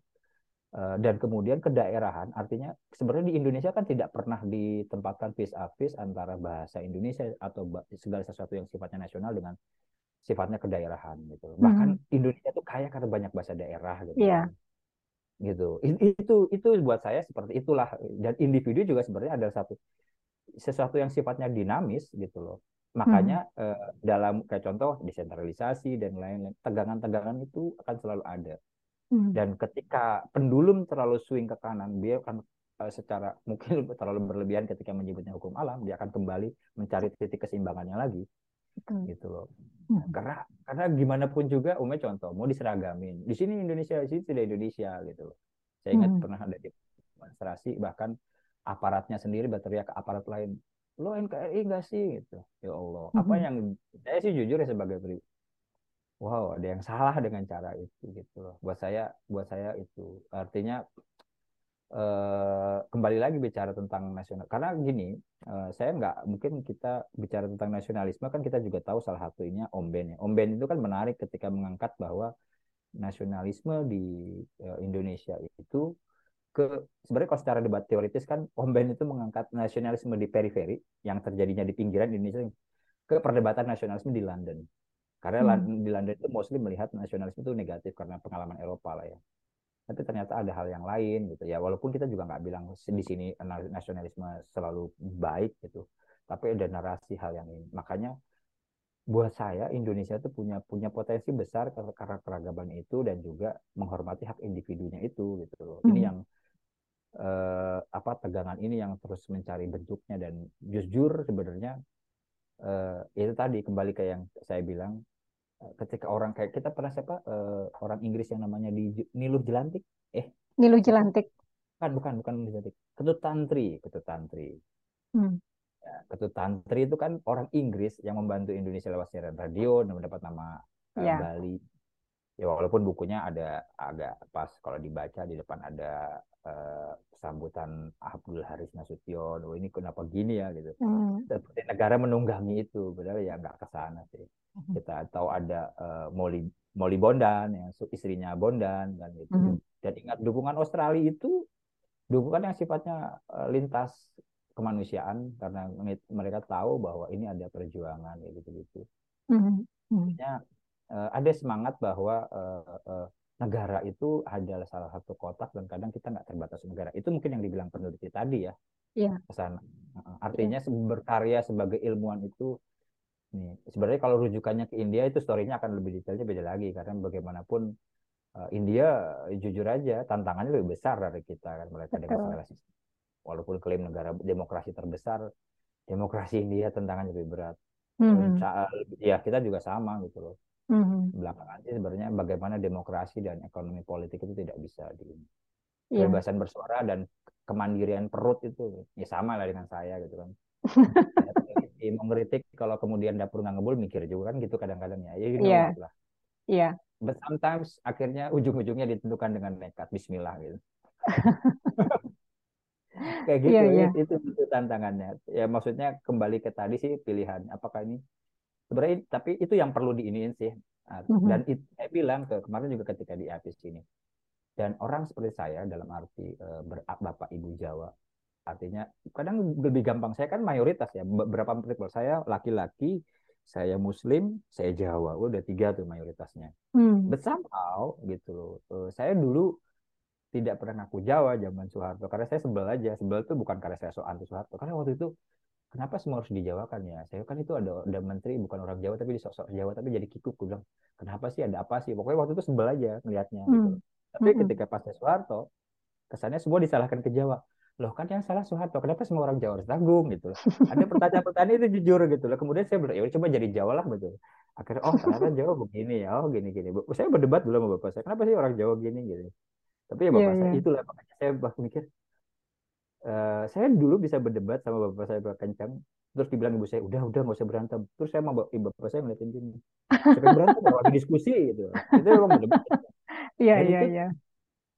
uh, dan kemudian kedaerahan, artinya sebenarnya di Indonesia kan tidak pernah ditempatkan vis a vis antara bahasa Indonesia atau segala sesuatu yang sifatnya nasional dengan sifatnya kedaerahan gitu. Bahkan Mhm. Indonesia itu kaya karena banyak bahasa daerah gitu. Iya. kan. Gitu. Itu itu buat saya seperti itulah dan individu juga sebenarnya adalah satu sesuatu yang sifatnya dinamis gitu loh. Makanya Mhm. eh, dalam kayak contoh desentralisasi dan lain-lain, tegangan-tegangan itu akan selalu ada. Mhm. Dan ketika pendulum terlalu swing ke kanan, dia akan eh, secara mungkin terlalu berlebihan ketika menyebutnya hukum alam, dia akan kembali mencari titik keseimbangannya lagi, Betul. gitu loh. Mhm. Karena karena gimana pun juga, umumnya contoh mau diseragamin, di sini Indonesia, di sini tidak Indonesia, gitu loh. Saya ingat Mhm. pernah ada demonstrasi, bahkan aparatnya sendiri berteriak ke aparat lain, lo NKRI nggak sih gitu ya Allah apa Mhm. yang saya sih jujur ya sebagai pribadi wow ada yang salah dengan cara itu gitu loh buat saya buat saya itu artinya eh, kembali lagi bicara tentang nasional karena gini eh, saya nggak mungkin kita bicara tentang nasionalisme kan kita juga tahu salah satunya Om Ben ya Om Ben itu kan menarik ketika mengangkat bahwa nasionalisme di eh, Indonesia itu ke sebenarnya kalau secara debat teoritis kan Om Ben itu mengangkat nasionalisme di periferi yang terjadinya di pinggiran Indonesia ke perdebatan nasionalisme di London. Karena Hmm. di London itu mostly melihat nasionalisme itu negatif karena pengalaman Eropa lah ya. Tapi ternyata ada hal yang lain gitu ya walaupun kita juga nggak bilang di sini nasionalisme selalu baik gitu tapi ada narasi hal yang ini makanya buat saya Indonesia itu punya punya potensi besar karena keragaman itu dan juga menghormati hak individunya itu gitu loh. Ini hmm. yang eh, apa tegangan ini yang terus mencari bentuknya dan jujur sebenarnya eh, itu tadi kembali ke yang saya bilang ketika orang kayak kita pernah siapa eh, orang Inggris yang namanya di Niluh Jelantik eh Niluh Jelantik kan bukan bukan Niluh Jelantik Ketut Tantri Ketut Tantri hmm. Ya, Ketut Tantri itu kan orang Inggris yang membantu Indonesia lewat siaran radio dan mendapat nama ya. Bali. Ya walaupun bukunya ada agak pas kalau dibaca di depan ada uh, sambutan Abdul Haris Nasution. Oh ini kenapa gini ya gitu. Hmm. Seperti negara menunggangi itu, padahal ya nggak ke sana sih. Hmm. Kita tahu ada uh, Molly Molly Bondan yang istrinya Bondan kan gitu. Hmm. Dan ingat dukungan Australia itu dukungan yang sifatnya uh, lintas kemanusiaan karena mereka tahu bahwa ini ada perjuangan ya gitu-gitu. Mm-hmm. uh, ada semangat bahwa uh, uh, negara itu adalah salah satu kotak dan kadang kita nggak terbatas negara. Itu mungkin yang dibilang peneliti tadi ya. Iya. Yeah. artinya yeah. berkarya sebagai ilmuwan itu nih sebenarnya kalau rujukannya ke India itu storynya akan lebih detailnya beda lagi karena bagaimanapun uh, India jujur aja tantangannya lebih besar dari kita kan mereka sistem walaupun klaim negara demokrasi terbesar demokrasi India tantangannya lebih berat mm-hmm. ya kita juga sama gitu loh mm-hmm. belakangan sih sebenarnya bagaimana demokrasi dan ekonomi politik itu tidak bisa di yeah. kebebasan bersuara dan kemandirian perut itu ya sama lah dengan saya gitu kan ya, mengkritik kalau kemudian dapur nggak ngebul mikir juga kan gitu kadang-kadang ya ya gitu yeah. lah Iya. Yeah. But sometimes akhirnya ujung-ujungnya ditentukan dengan nekat Bismillah gitu. kayak gitu yeah, yeah. Itu, itu tantangannya ya maksudnya kembali ke tadi sih pilihan apakah ini sebenarnya tapi itu yang perlu diiniin sih. Nah, mm-hmm. dan itu, saya bilang ke kemarin juga ketika di apis ini. Dan orang seperti saya dalam arti e, bapak ibu Jawa artinya kadang lebih gampang. Saya kan mayoritas ya beberapa people saya laki-laki saya Muslim, saya Jawa, udah tiga tuh mayoritasnya. Hmm. But somehow gitu loh, eh, saya dulu tidak pernah ngaku Jawa zaman Soeharto. Karena saya sebel aja. Sebel itu bukan karena saya so anti Soeharto. Karena waktu itu kenapa semua harus dijawakan ya? Saya kan itu ada ada menteri bukan orang Jawa tapi di sok Jawa tapi jadi kikuk gue bilang kenapa sih? Ada apa sih? Pokoknya waktu itu sebel aja melihatnya gitu. hmm. gitu. tapi hmm. ketika pas Soeharto kesannya semua disalahkan ke Jawa. Loh kan yang salah Soeharto kenapa semua orang Jawa harus tanggung? Gitu. Ada pertanyaan-pertanyaan itu jujur gitu. Loh kemudian saya bilang ya coba jadi Jawa lah betul akhirnya oh ternyata Jawa begini ya. Oh gini gini saya berdebat dulu sama bapak saya kenapa sih orang Jawa gini? Gitu. Tapi ya bapak yeah, saya yeah. itulah makanya saya bahkan mikir uh, saya dulu bisa berdebat sama bapak saya kencang. Terus dibilang ibu saya udah udah nggak usah berantem. Terus saya mau ibu bapak saya ngeliatin gini saya berantem? Lagi diskusi gitu. Itu memang berdebat. Iya iya iya.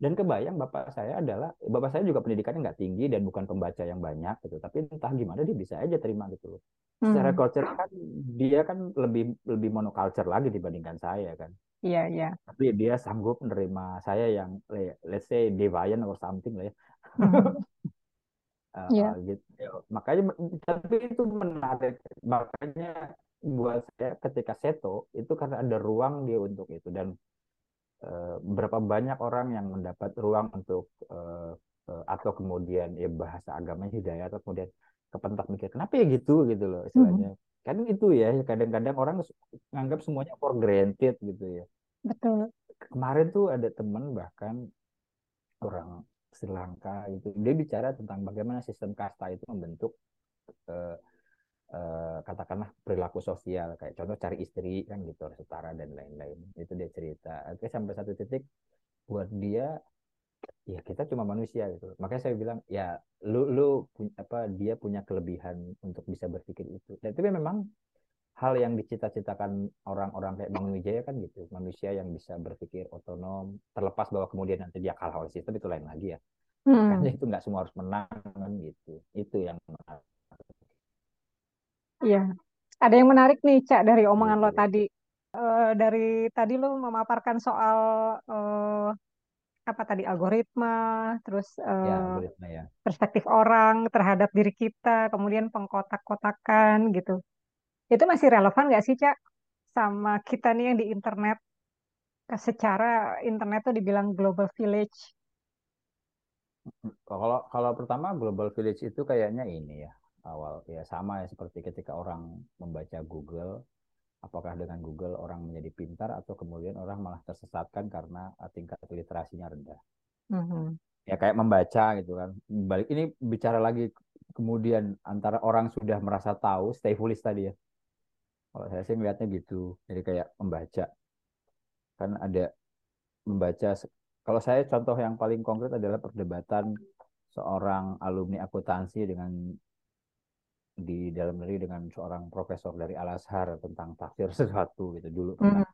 dan kebayang bapak saya adalah bapak saya juga pendidikannya nggak tinggi dan bukan pembaca yang banyak gitu. Tapi entah gimana dia bisa aja terima gitu loh. Secara hmm. culture kan dia kan lebih lebih monoculture lagi dibandingkan saya kan. Iya, iya. Tapi dia sanggup menerima saya yang let's say deviant or something lah ya. Hmm. uh, yeah. gitu. Ya, makanya tapi itu menarik. Makanya buat saya ketika seto itu karena ada ruang dia untuk itu dan uh, berapa banyak orang yang mendapat ruang untuk uh, uh, atau kemudian ya bahasa agamanya hidayah atau kemudian kepentak mikir kenapa ya gitu gitu loh istilahnya. Hmm kan itu ya kadang-kadang orang nganggap semuanya for granted gitu ya betul kemarin tuh ada teman bahkan orang Sri Lanka itu. Dia bicara tentang bagaimana sistem kasta itu membentuk eh, eh, katakanlah perilaku sosial. Kayak contoh cari istri kan gitu setara dan lain-lain. Itu dia cerita. Oke sampai satu titik buat dia ya kita cuma manusia gitu. Makanya saya bilang ya lu lu apa dia punya kelebihan untuk bisa berpikir itu. Dan itu memang hal yang dicita-citakan orang-orang kayak Bang Wijaya kan gitu. Manusia yang bisa berpikir otonom terlepas bahwa kemudian nanti dia kalah oleh sistem itu lain lagi ya hmm. makanya itu nggak semua harus menang kan gitu itu yang Iya, ada yang menarik nih Cak dari omongan lo tadi. Uh, dari tadi lo memaparkan soal uh, apa tadi algoritma, terus ya, uh, ya. perspektif orang terhadap diri kita, kemudian pengkotak-kotakan gitu. Itu masih relevan nggak sih, Cak, sama kita nih yang di internet? secara internet tuh dibilang global village. Kalau kalau pertama Global Village itu kayaknya ini ya awal ya sama ya seperti ketika orang membaca Google, apakah dengan Google orang menjadi pintar atau kemudian orang malah tersesatkan karena eh, tingkat literasinya rendah. Mhm. Ya kayak membaca gitu kan. Balik ini bicara lagi kemudian antara orang sudah merasa tahu, stay foolish tadi ya. Kalau saya sih melihatnya gitu. Jadi kayak membaca kan ada membaca kalau saya contoh yang paling konkret adalah perdebatan seorang alumni akuntansi dengan di dalam negeri dengan seorang profesor dari Al Azhar tentang tafsir sesuatu gitu dulu pernah. Mhm.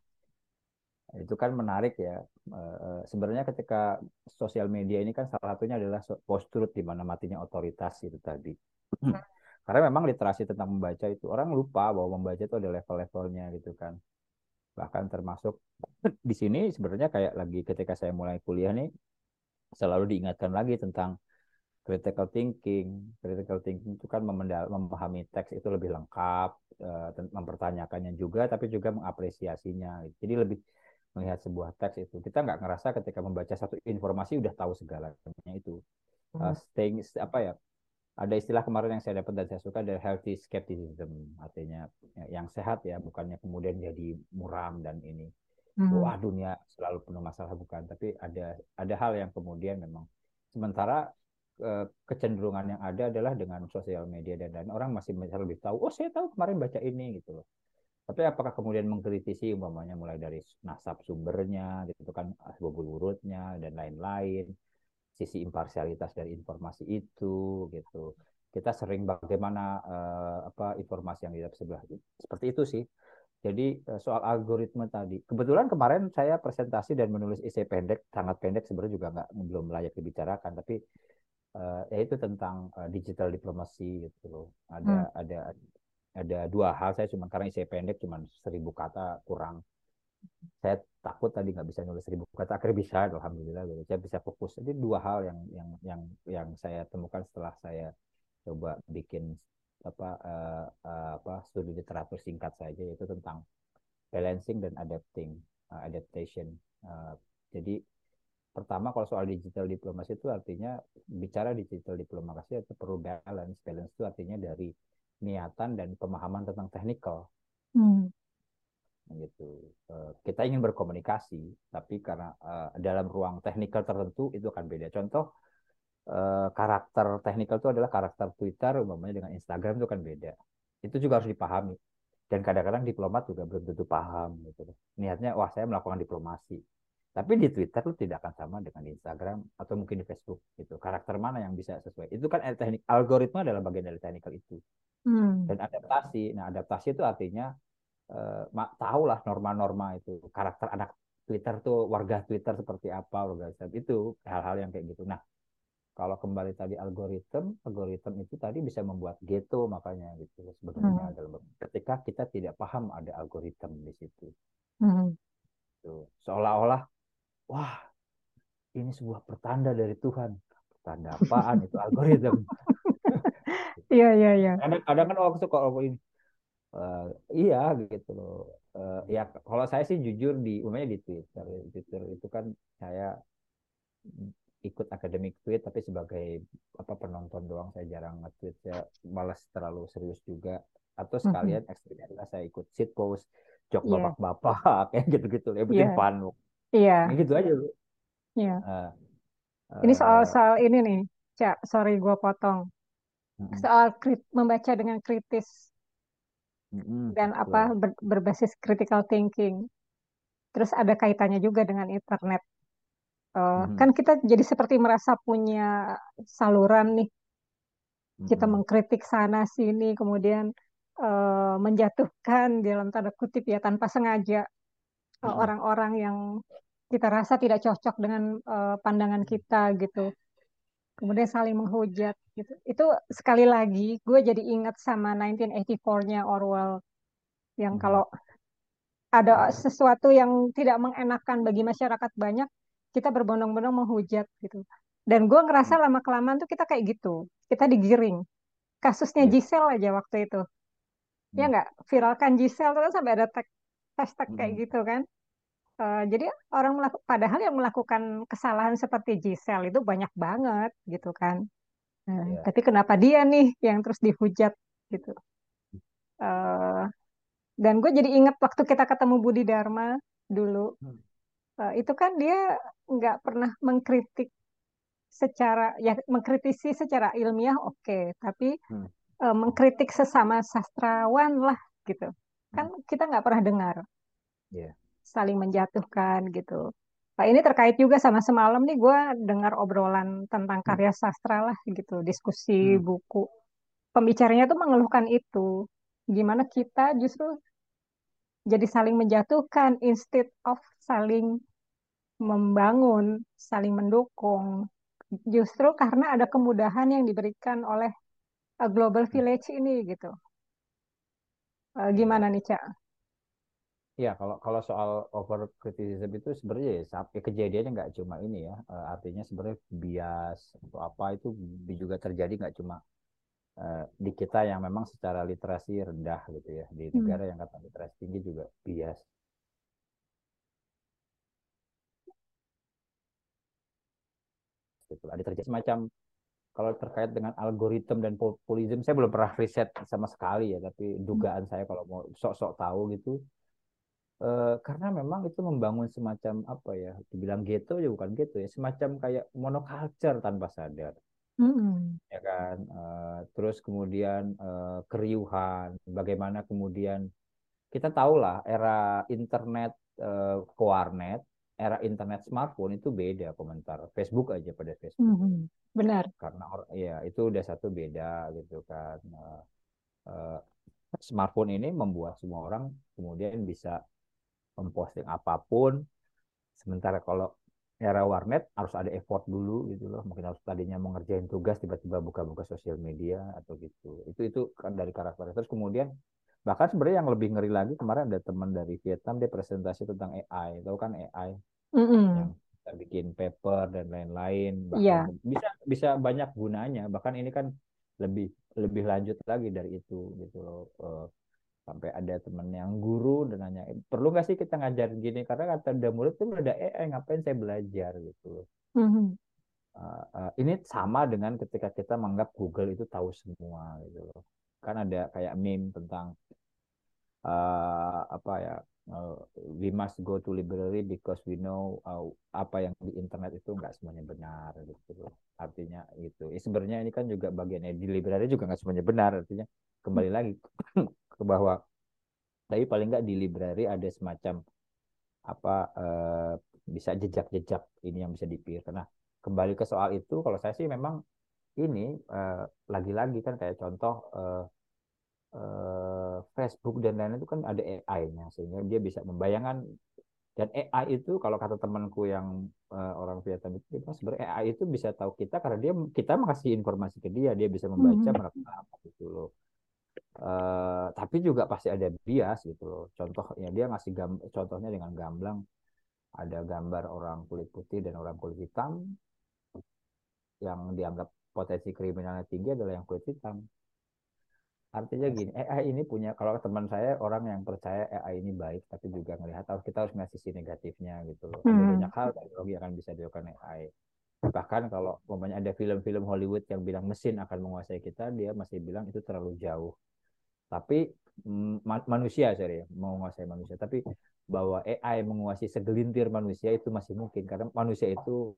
Itu kan menarik ya. Eh, sebenarnya ketika sosial media ini kan salah satunya adalah post truth di mana matinya otoritas itu tadi. Karena memang literasi tentang membaca itu orang lupa bahwa membaca itu ada level-levelnya gitu kan. Bahkan termasuk di sini sebenarnya kayak lagi ketika saya mulai kuliah nih selalu diingatkan lagi tentang critical thinking. Critical thinking itu kan memahami teks itu lebih lengkap, uh, mempertanyakannya juga, tapi juga mengapresiasinya. Jadi lebih melihat sebuah teks itu. Kita nggak ngerasa ketika membaca satu informasi udah tahu segalanya itu. Uh, staying apa ya? Ada istilah kemarin yang saya dapat dan saya suka dari healthy skepticism, artinya yang sehat ya, bukannya kemudian jadi muram dan ini. Hmm. Wah dunia selalu penuh masalah bukan, tapi ada ada hal yang kemudian memang sementara kecenderungan yang ada adalah dengan sosial media dan lain orang masih lebih tahu oh saya tahu kemarin baca ini gitu loh. Tapi apakah kemudian mengkritisi umpamanya mulai dari nasab sumbernya gitu kan asbabul urutnya dan lain-lain sisi imparsialitas dari informasi itu gitu kita sering bagaimana uh, apa informasi yang di sebelah seperti itu sih jadi soal algoritma tadi kebetulan kemarin saya presentasi dan menulis isi pendek sangat pendek sebenarnya juga nggak belum layak dibicarakan tapi uh, yaitu tentang uh, digital diplomasi gitu loh. Ada hmm. ada ada dua hal saya cuma karena isi pendek cuma seribu kata kurang. Saya takut tadi nggak bisa nulis seribu kata akhirnya bisa alhamdulillah gitu. Saya bisa fokus. Jadi dua hal yang yang yang yang saya temukan setelah saya coba bikin apa uh, uh, apa studi literatur singkat saja yaitu tentang balancing dan adapting uh, adaptation. Uh, jadi pertama kalau soal digital diplomasi itu artinya bicara digital diplomasi itu perlu balance balance itu artinya dari niatan dan pemahaman tentang teknikal hmm. Gitu uh, kita ingin berkomunikasi tapi karena uh, dalam ruang teknikal tertentu itu akan beda contoh uh, karakter teknikal itu adalah karakter Twitter umumnya dengan Instagram itu kan beda itu juga harus dipahami dan kadang-kadang diplomat juga belum tentu paham gitu niatnya wah saya melakukan diplomasi tapi di Twitter lu tidak akan sama dengan di Instagram atau mungkin di Facebook gitu. Karakter mana yang bisa sesuai? Itu kan teknik algoritma adalah bagian dari teknikal itu. Hmm. Dan adaptasi. Nah, adaptasi itu artinya eh, tahulah norma-norma itu. Karakter anak Twitter tuh warga Twitter seperti apa, warga itu hal-hal yang kayak gitu. Nah, kalau kembali tadi algoritma, algoritma itu tadi bisa membuat ghetto makanya gitu sebenarnya hmm. dalam ketika kita tidak paham ada algoritma di situ. Hmm. Gitu. Seolah-olah wah ini sebuah pertanda dari Tuhan. Pertanda apaan itu algoritma. Iya iya iya. Kadang-kadang kan orang suka orang ini. Uh, iya gitu loh. Uh, ya kalau saya sih jujur di umumnya di Twitter, Twitter itu kan saya ikut akademik tweet tapi sebagai apa penonton doang saya jarang nge-tweet saya malas terlalu serius juga atau sekalian mm -hmm. saya ikut sit post jok yeah. bapak-bapak kayak gitu-gitu ya bikin yeah. fun Iya. Gitu aja, Bu. Iya. Uh, ini soal soal ini nih, Cak. Sorry gue potong. Soal krit, membaca dengan kritis uh, dan betul. apa ber, berbasis critical thinking. Terus ada kaitannya juga dengan internet. Uh, uh, kan kita jadi seperti merasa punya saluran nih. Kita mengkritik sana sini, kemudian uh, menjatuhkan dalam tanda kutip ya tanpa sengaja orang-orang yang kita rasa tidak cocok dengan uh, pandangan kita gitu. Kemudian saling menghujat gitu. Itu sekali lagi gue jadi ingat sama 1984-nya Orwell yang hmm. kalau ada sesuatu yang tidak mengenakan bagi masyarakat banyak, kita berbondong-bondong menghujat gitu. Dan gue ngerasa hmm. lama kelamaan tuh kita kayak gitu, kita digiring. Kasusnya yeah. Giselle aja waktu itu, ya hmm. ya nggak viralkan Giselle tuh kan sampai ada tag hashtag kayak gitu kan Eh, jadi orang padahal yang melakukan kesalahan seperti Giselle itu banyak banget gitu kan. Nah, ya tapi kenapa dia nih yang terus dihujat gitu? Eh, dan gue jadi ingat waktu kita ketemu Budi Dharma dulu, Hmm. eh, itu kan dia nggak pernah mengkritik secara ya mengkritisi secara ilmiah oke, tapi Hmm. eh, mengkritik sesama sastrawan lah gitu. Kan Hmm. kita nggak pernah dengar ya saling menjatuhkan gitu. Nah, ini terkait juga sama semalam nih gue dengar obrolan tentang Hmm. karya sastra lah gitu, diskusi Hmm. buku. Pembicaranya tuh mengeluhkan itu. Gimana kita justru jadi saling menjatuhkan instead of saling membangun, saling mendukung. Justru karena ada kemudahan yang diberikan oleh uh, Global. Village ini gitu. Uh, ya gimana nih, Cak? Ya, kalau kalau soal over criticism itu sebenarnya ya, ya kejadiannya nggak cuma ini ya, Eh, artinya sebenarnya bias atau apa itu juga terjadi nggak cuma eh, di kita yang memang secara literasi rendah gitu ya, di Hmm. negara yang kata literasi tinggi juga bias gitu. Ada terjadi semacam kalau terkait dengan algoritma dan populisme, saya belum pernah riset sama sekali ya, tapi dugaan saya kalau mau sok-sok tahu gitu, Eh, karena memang itu membangun semacam apa ya, dibilang ghetto ya bukan ghetto ya, semacam kayak monoculture tanpa sadar, Mm-mm. ya kan. Eh, terus kemudian eh, keriuhan, bagaimana kemudian kita tahu lah era internet eh, ke warnet, era internet smartphone itu beda komentar. Facebook aja pada Facebook, Mhm. Benar. karena ya itu udah satu beda gitu kan. Eh, eh, smartphone ini membuat semua orang kemudian bisa memposting apa pun Sementara kalau era warnet harus ada effort dulu gitu loh. Mungkin harus tadinya mau ngerjain tugas tiba-tiba buka-buka sosial media atau gitu. Itu itu kan dari karakter. Terus kemudian bahkan sebenarnya yang lebih ngeri lagi kemarin ada teman dari Vietnam dia presentasi tentang AI. Tahu kan AI yang Mm-mm. kita bikin paper dan lain-lain. Bahkan Iya. bisa bisa banyak gunanya. Bahkan ini kan lebih lebih lanjut lagi dari itu gitu loh. Eh, sampai ada temen yang guru dan nanya perlu nggak sih kita ngajarin gini? Karena kata udah murid tuh udah AI ngapain saya belajar gitu loh. Mhm. Uh, uh, ini sama dengan ketika kita menganggap Google itu tahu semua gitu loh. Kan ada kayak meme tentang uh, apa ya uh, we must go to library because we know uh, apa yang di internet itu nggak semuanya benar gitu loh. Artinya itu. Ya, sebenarnya ini kan juga bagiannya di library juga nggak semuanya benar artinya kembali lagi bahwa tapi paling nggak di library ada semacam apa eh, bisa jejak-jejak ini yang bisa dipilih. Nah, kembali ke soal itu, kalau saya sih memang ini eh, lagi-lagi kan kayak contoh eh, eh, Facebook dan lain-lain itu kan ada AI-nya sehingga dia bisa membayangkan dan AI itu kalau kata temanku yang eh, orang Vietnam itu bilang sebenarnya AI itu bisa tahu kita karena dia kita mengasih informasi ke dia, dia bisa membaca Mhm. merekam gitu loh. Eh, tapi juga pasti ada bias gitu loh. Contohnya dia ngasih gam contohnya dengan gamblang ada gambar orang kulit putih dan orang kulit hitam yang dianggap potensi kriminalnya tinggi adalah yang kulit hitam. Artinya gini, AI ini punya kalau teman saya orang yang percaya AI ini baik tapi juga melihat harus kita harus melihat sisi negatifnya gitu loh. Ada Hmm. banyak hal teknologi akan bisa dilakukan AI. Bahkan kalau umpamanya ada film-film Hollywood yang bilang mesin akan menguasai kita, dia masih bilang itu terlalu jauh. Tapi mm, ma- manusia sorry ya, menguasai manusia. Tapi bahwa AI menguasai segelintir manusia itu masih mungkin karena manusia itu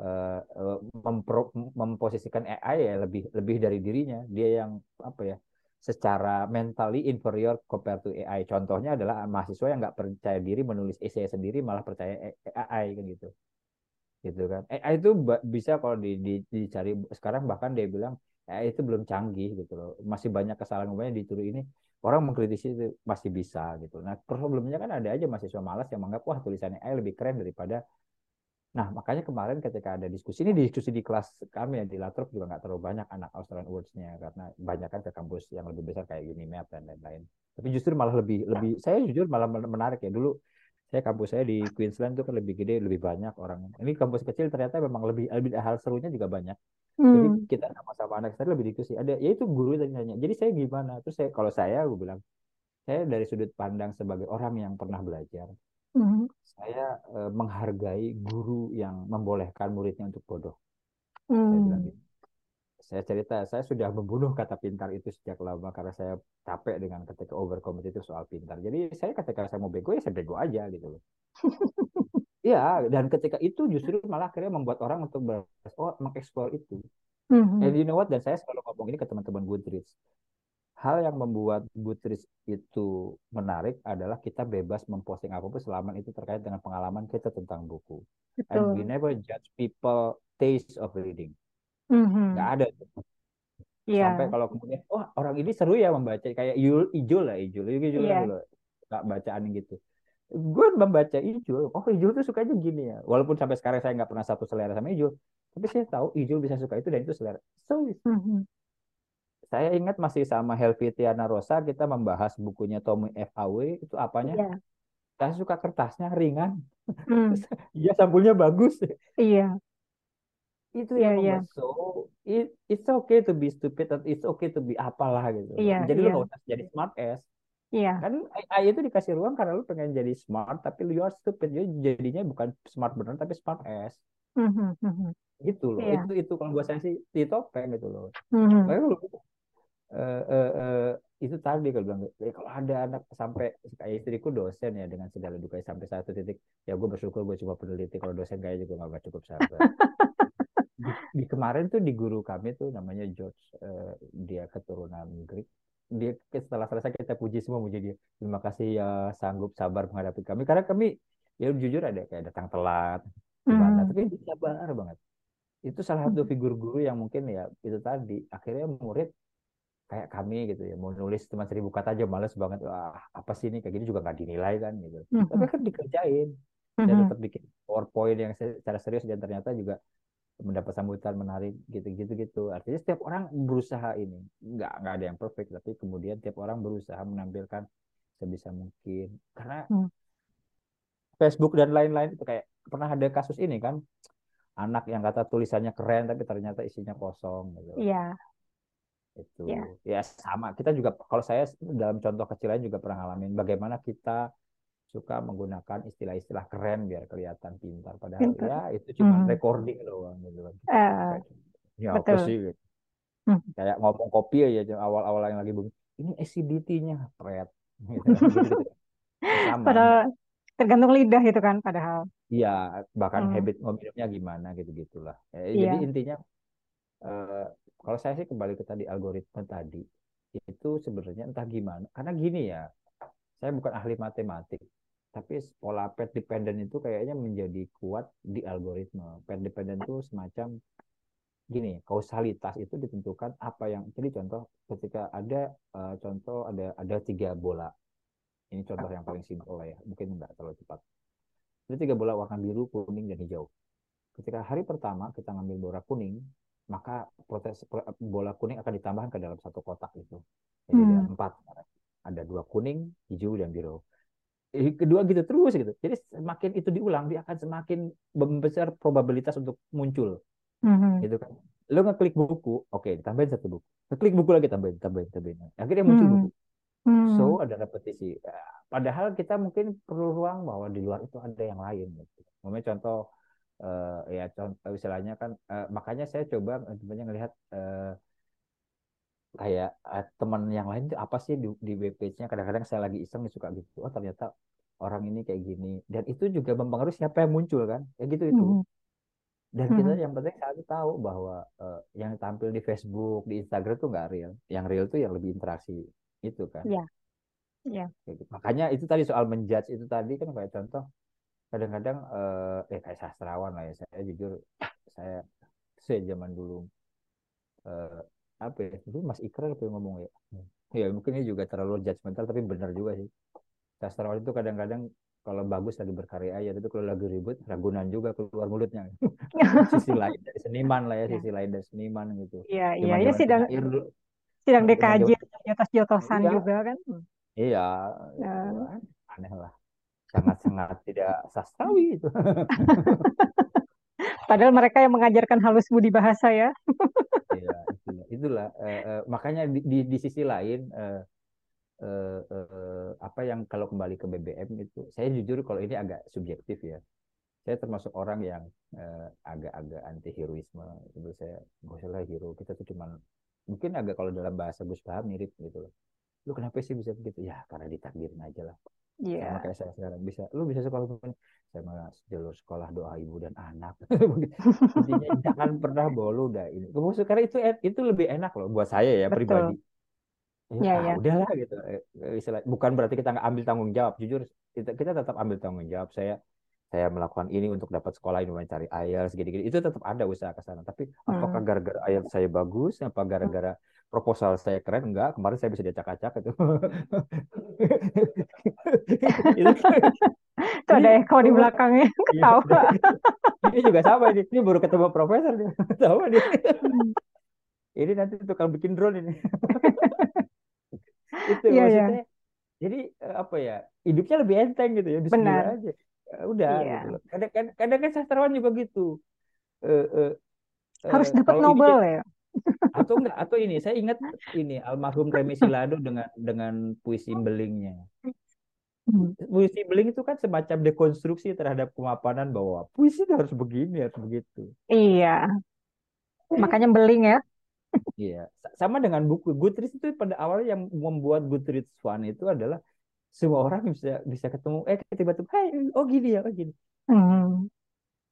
eh, eh, mempro- memposisikan AI ya lebih lebih dari dirinya. Dia yang apa ya? secara mentally inferior compared to AI. Contohnya adalah mahasiswa yang nggak percaya diri menulis essay sendiri malah percaya AI kan gitu gitu kan. AI itu bisa kalau di, di- dicari sekarang bahkan dia bilang AI itu belum canggih gitu loh. Masih banyak kesalahan umumnya dituduh ini orang mengkritisi itu masih bisa gitu. Nah, problemnya kan ada aja mahasiswa malas yang menganggap wah tulisannya AI lebih keren daripada Nah, makanya kemarin ketika ada diskusi ini diskusi di kelas kami ya di Latrobe juga nggak terlalu banyak anak Australian Awards-nya karena banyak kan ke kampus yang lebih besar kayak Unimap dan lain-lain. Tapi justru malah lebih lebih saya jujur malah menarik ya dulu saya kampus saya di Queensland itu kan lebih gede lebih banyak orang. Ini kampus kecil ternyata memang lebih, lebih hal serunya juga banyak. Jadi Hmm. kita sama-sama anak saya lebih diskusi. Ada ya itu guru tadi nanya. Jadi saya gimana? Terus saya kalau saya gue bilang saya dari sudut pandang sebagai orang yang pernah belajar Mhm. Saya eh, menghargai guru yang membolehkan muridnya untuk bodoh. Saya bilang Hmm. gitu. Saya cerita, saya sudah membunuh kata pintar itu sejak lama karena saya capek dengan ketika overcome itu soal pintar. Jadi saya ketika saya mau bego ya saya bego aja gitu loh. Iya, dan ketika itu justru malah akhirnya membuat orang untuk ber- oh, mengeksplor itu. And Mhm. you know what? Dan saya selalu ngomong ini ke teman-teman Goodreads. Hal yang membuat Goodreads itu menarik adalah kita bebas memposting apa pun selama itu terkait dengan pengalaman kita tentang buku. And we Betul. never judge people taste of reading. Mhm. Nggak ada. Sampai Iya, kalau kemudian, oh orang ini seru ya membaca. Kayak Ijul, Ijul lah, Ijul. Ijul kan iya, dulu. Nggak bacaan gitu. Gue membaca Ijul. Oh Ijul tuh sukanya gini ya. Walaupun sampai sekarang saya nggak pernah satu selera sama Ijul. Tapi saya tahu Ijul bisa suka itu dan itu selera. So, Mhm. saya ingat masih sama Helvitiana Rosa kita membahas bukunya Tommy F. Awe itu apanya? Iya, Saya suka kertasnya ringan. Hmm. Iya sampulnya bagus. Iya, Itu iya, yang iya, so it, it's okay to be stupid and it's okay to be apalah gitu. iya, Jadi lu iya, nggak usah jadi smart ass. Iya, Kan AI itu dikasih ruang karena lu pengen jadi smart tapi lu are stupid. Jadi jadinya bukan smart beneran tapi smart ass. Mhm, mhm. Gitu loh. Iya, Itu itu kalau saya sih di topeng gitu loh. Mhm. Makanya lu eh, eh, eh, itu tadi kalau bilang "Eh, kalau ada anak sampai kayak istriku dosen ya dengan segala duka sampai satu titik ya gue bersyukur gue cuma peneliti kalau dosen kayak juga nggak cukup sabar di, di kemarin tuh di guru kami tuh namanya George eh, dia keturunan Greek dia setelah selesai kita puji semua muji dia terima kasih ya sanggup sabar menghadapi kami karena kami ya jujur ada kayak datang telat gimana Mhm. tapi dia sabar banget itu salah satu Mhm. figur guru yang mungkin ya itu tadi akhirnya murid kayak kami gitu ya mau nulis cuma seribu kata aja males banget wah apa sih ini kayak gini juga nggak dinilai kan gitu tapi Mhm. kan dikerjain saya Mhm. tetap bikin PowerPoint yang secara serius dan ternyata juga mendapat sambutan menarik gitu-gitu gitu. Artinya setiap orang berusaha ini. Nggak nggak ada yang perfect tapi kemudian tiap orang berusaha menampilkan sebisa mungkin. Karena Mhm. Facebook dan lain-lain itu kayak pernah ada kasus ini kan? Anak yang kata tulisannya keren tapi ternyata isinya kosong gitu. Iya, itu. Iya, ya sama. Kita juga kalau saya dalam contoh kecil lain juga pernah ngalamin bagaimana kita suka menggunakan istilah-istilah keren biar kelihatan pintar padahal pintar. ya itu cuma Mhm. recording doang gitu kan kayak ya apa sih gitu. Mhm. kayak ngomong kopi aja awal-awal yang lagi booming ini acidity-nya pret gitu gitu-gitu sama Padahal tergantung lidah itu kan, padahal. iya bahkan Hmm. habit ngominnya gimana gitu gitulah Eh, Iya. jadi intinya eh, kalau saya sih kembali ke tadi algoritma tadi itu sebenarnya entah gimana karena gini ya saya bukan ahli matematik tapi pola path dependent itu kayaknya menjadi kuat di algoritma. Path dependent itu semacam gini kausalitas itu ditentukan apa yang jadi contoh ketika ada eh, contoh ada ada tiga bola. Ini contoh yang paling simpel lah ya mungkin nggak terlalu cepat. Ada tiga bola warna biru kuning dan hijau. Ketika hari pertama kita ngambil bola kuning maka protes bola kuning akan ditambahkan ke dalam satu kotak itu jadi ada Hmm. empat ada dua kuning hijau dan biru kedua gitu terus gitu jadi semakin itu diulang dia akan semakin membesar probabilitas untuk muncul Mhm. gitu kan lo ngeklik buku oke ditambahin satu buku ngeklik buku lagi tambahin tambahin tambahin akhirnya muncul Hmm. buku Hmm. so ada repetisi padahal kita mungkin perlu ruang bahwa di luar itu ada yang lain gitu. Momennya contoh eh, ya contoh istilahnya kan eh, makanya saya coba sebenarnya ngelihat eh, kayak eh, teman yang lain itu apa sih di, di web page-nya kadang-kadang saya lagi iseng suka gitu oh ternyata orang ini kayak gini dan itu juga mempengaruhi siapa yang muncul kan ya gitu itu Mhm. dan kita Mhm. yang penting satu tahu bahwa eh, yang tampil di Facebook di Instagram tuh nggak real yang real tuh yang lebih interaksi itu kan iya. Kayak gitu. makanya itu tadi soal menjudge itu tadi kan kayak contoh kadang-kadang eh eh, kayak sastrawan lah ya saya jujur saya saya zaman dulu eh, apa ya? Dulu Mas Ikrar apa yang ngomong ya? Ya mungkin ini juga terlalu judgmental tapi benar juga sih. Sastrawan itu kadang-kadang kalau bagus lagi berkarya ya tapi kalau lagi ribut ragunan juga keluar mulutnya. Sisi lain dari seniman lah ya sisi lain dari seniman gitu. Iya, iya. Ya sidang sidang DKJ jotos-jotosan iya. juga kan. Iya. Itu Nah, aneh lah. Sangat-sangat tidak sastrawi itu. Padahal mereka yang mengajarkan halus budi bahasa ya. Iya, itulah. Eh, eh, makanya di, di, di sisi lain eh, eh, eh, apa yang kalau kembali ke BBM itu saya jujur kalau ini agak subjektif ya. Saya termasuk orang yang eh, agak-agak anti heroisme itu saya gak usah lah hero. Kita tuh cuman mungkin agak kalau dalam bahasa Gus Paham mirip gitu loh. Lu kenapa sih bisa begitu? Ya karena ditakdirin aja lah. Iya. sama kayak saya sekarang. Bisa lu bisa sekolah malah jalur sekolah doa ibu dan anak. Intinya jangan pernah bawa lu udah ini karena itu itu lebih enak loh buat saya ya Betul. pribadi. Ya Iya, ah, iya. udahlah gitu. Eh, eh, bukan berarti kita nggak ambil tanggung jawab. Jujur kita, kita tetap ambil tanggung jawab. Saya saya melakukan ini untuk dapat sekolah ini mencari IELTS gini-gini itu tetap ada usaha ke sana. Tapi apakah Hmm. gara-gara IELTS saya bagus? Apa gara-gara proposal saya keren enggak kemarin saya bisa diacak-acak itu itu ada Eko di belakangnya Iya, ketawa. ini juga sama ini. Ini baru ketemu profesor dia. Sama dia. Ini nanti tukang bikin drone ini. Itu Iya, iya. maksudnya. Jadi eh, apa ya? Hidupnya lebih enteng gitu ya. Bismillah Benar. aja. Ya Udah Iya. gitu loh. Kadang, kadang, kan sastrawan juga gitu. Eh, eh, Harus eh, dapat Nobel ya. Atau enggak atau ini saya ingat ini almarhum Remi Silado dengan dengan puisi belingnya. Hmm. Puisi beling itu kan semacam dekonstruksi terhadap kemapanan bahwa puisi itu harus begini harus begitu. Iya. Makanya beling ya. Iya, Sa- sama dengan buku Goodreads itu pada awalnya yang membuat Goodreads fun itu adalah semua orang bisa bisa ketemu eh tiba-tiba hai oh gini ya oh gini Hmm.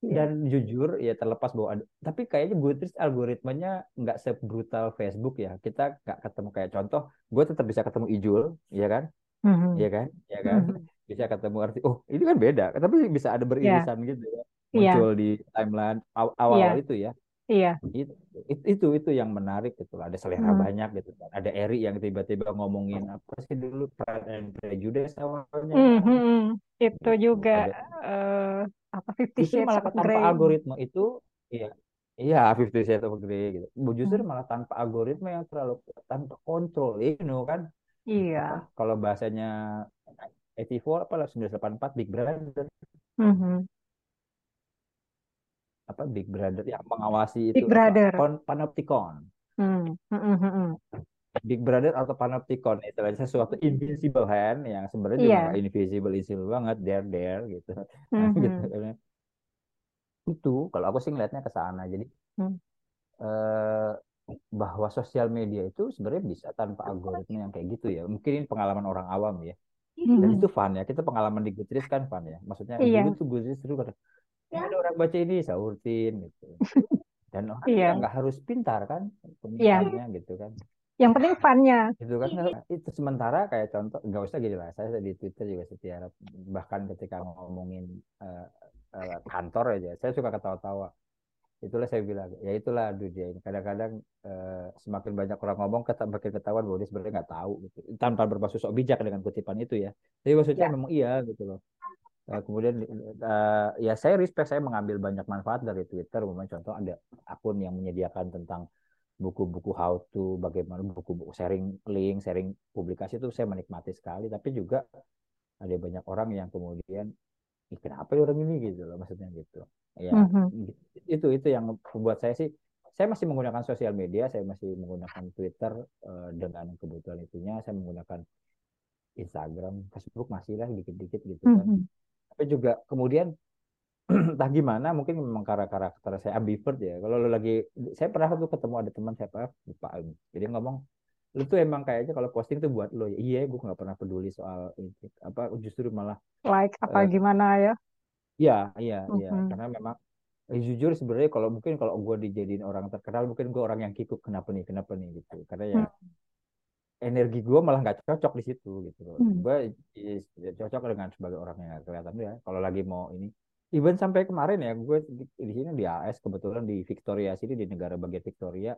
Iya. dan jujur ya terlepas bahwa ada tapi kayaknya Goodreads algoritmanya nggak sebrutal Facebook ya kita nggak ketemu kayak contoh gue tetap bisa ketemu Ijul ya kan Hmm. ya kan ya kan Hmm. bisa ketemu arti oh ini kan beda tapi bisa ada Iya. beririsan gitu ya Iya. muncul di timeline aw- awal-awal itu ya Iya. itu itu itu, itu yang menarik gitu ada selera Hmm. banyak gitu kan ada Eri yang tiba-tiba ngomongin apa sih dulu Pride and Prejudice awalnya Hmm, kan hmm. Itu juga ada eh, apa Fifty Shades malah of tanpa Grey. algoritma itu iya iya Fifty Shades of Grey gitu justru Hmm. malah tanpa algoritma yang terlalu tanpa kontrol you know kan Iya. apa kalau bahasanya 84 apa lah 984 Big Brother Hmm. apa Big Brother yang mengawasi Big itu Brother. Pan- panopticon Hmm. Hmm, hmm, hmm, hmm. Big Brother atau Panopticon istilahnya sesuatu invisible hand yang sebenarnya juga Iya. nggak invisible invisible banget there there gitu nah Hmm, gitu hmm. kan. itu kalau aku sih ngelihatnya ke sana jadi Hmm. eh, bahwa sosial media itu sebenarnya bisa tanpa algoritma yang kayak gitu ya mungkin ini pengalaman orang awam ya dan Hmm. itu fun ya kita pengalaman di Goodreads kan fun ya maksudnya Iya. dulu tuh Goodreads dulu kan ada orang baca ini sautin gitu dan orang Iya. juga nggak harus pintar kan Iya. pemikirannya gitu kan Yang penting funnya. itu kan. Itu sementara kayak contoh nggak usah gini lah. Saya di Twitter juga setiap bahkan ketika ngomongin eh, eh, kantor aja saya suka ketawa-tawa. Itulah saya bilang ya itulah dunia ini. Kadang-kadang eh, semakin banyak orang ngomong kata makin ketahuan bahwa dia sebenarnya nggak tahu gitu. Tanpa bermaksud sok bijak dengan kutipan itu ya. Tapi maksudnya Ya. memang iya gitu loh. Eh, kemudian eh, ya saya respect saya mengambil banyak manfaat dari Twitter. Umpamanya contoh ada akun yang menyediakan tentang buku-buku how to bagaimana buku-buku sharing link sharing publikasi itu saya menikmati sekali tapi juga ada banyak orang yang kemudian "Ih, kenapa ya orang ini gitu loh maksudnya gitu ya Mhm. itu itu yang membuat saya sih saya masih menggunakan sosial media saya masih menggunakan Twitter eh, dengan kebutuhan itunya saya menggunakan Instagram Facebook masih lah dikit-dikit gitu kan Mhm. tapi juga kemudian entah gimana mungkin memang karakter saya ambivert ya. Kalau lu lagi saya pernah tuh ketemu ada teman saya Pak lupa jadi ngomong lu tuh emang kayaknya kalau posting tuh buat lo. Iya gue nggak pernah peduli soal apa justru malah Like apa eh, gimana ya? iya iya iya. Mhm. karena memang eh, jujur sebenarnya kalau mungkin kalau gue dijadiin orang terkenal mungkin gue orang yang kikuk kenapa nih kenapa nih? Gitu. Karena ya Hmm. energi gue malah nggak cocok di situ gitu loh. Hmm. gue cocok dengan sebagai orang yang kelihatan ya kalau lagi mau ini even sampai kemarin ya gue di, sini di AS kebetulan di Victoria sini di negara bagian Victoria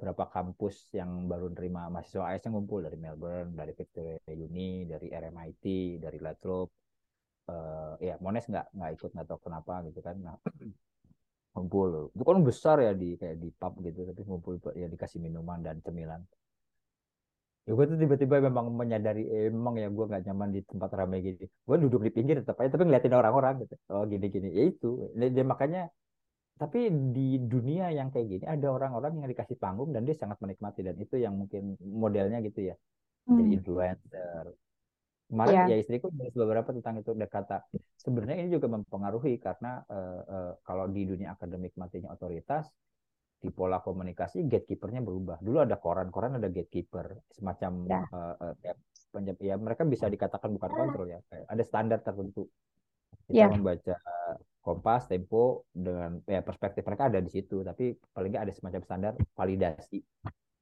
berapa kampus yang baru nerima mahasiswa AS yang ngumpul? Dari Melbourne dari Victoria Uni dari RMIT dari Latrobe eh ya Monash nggak nggak ikut nggak tahu kenapa gitu kan nah ngumpul. Itu kan besar ya di kayak di pub gitu tapi ngumpul ya dikasih minuman dan cemilan ya gue tuh tiba-tiba memang menyadari eh, emang ya gue nggak nyaman di tempat ramai gini. Gue duduk di pinggir tetap aja tapi ngeliatin orang-orang gitu. Oh gini-gini. Ya itu. Dia, makanya tapi di dunia yang kayak gini ada orang-orang yang dikasih panggung dan dia sangat menikmati dan itu yang mungkin modelnya gitu ya jadi Hmm. influencer. Kemarin Ya, ya istriku nulis beberapa tentang itu dia kata sebenarnya ini juga mempengaruhi karena eh, eh, kalau di dunia akademik matinya otoritas di pola komunikasi gatekeepernya berubah. Dulu ada koran, koran ada gatekeeper semacam ya, kayak penjam- ya mereka bisa dikatakan bukan kontrol ya ada standar tertentu. Kita ya. membaca Kompas, Tempo dengan ya perspektif mereka ada di situ, tapi paling nggak ada semacam standar validasi.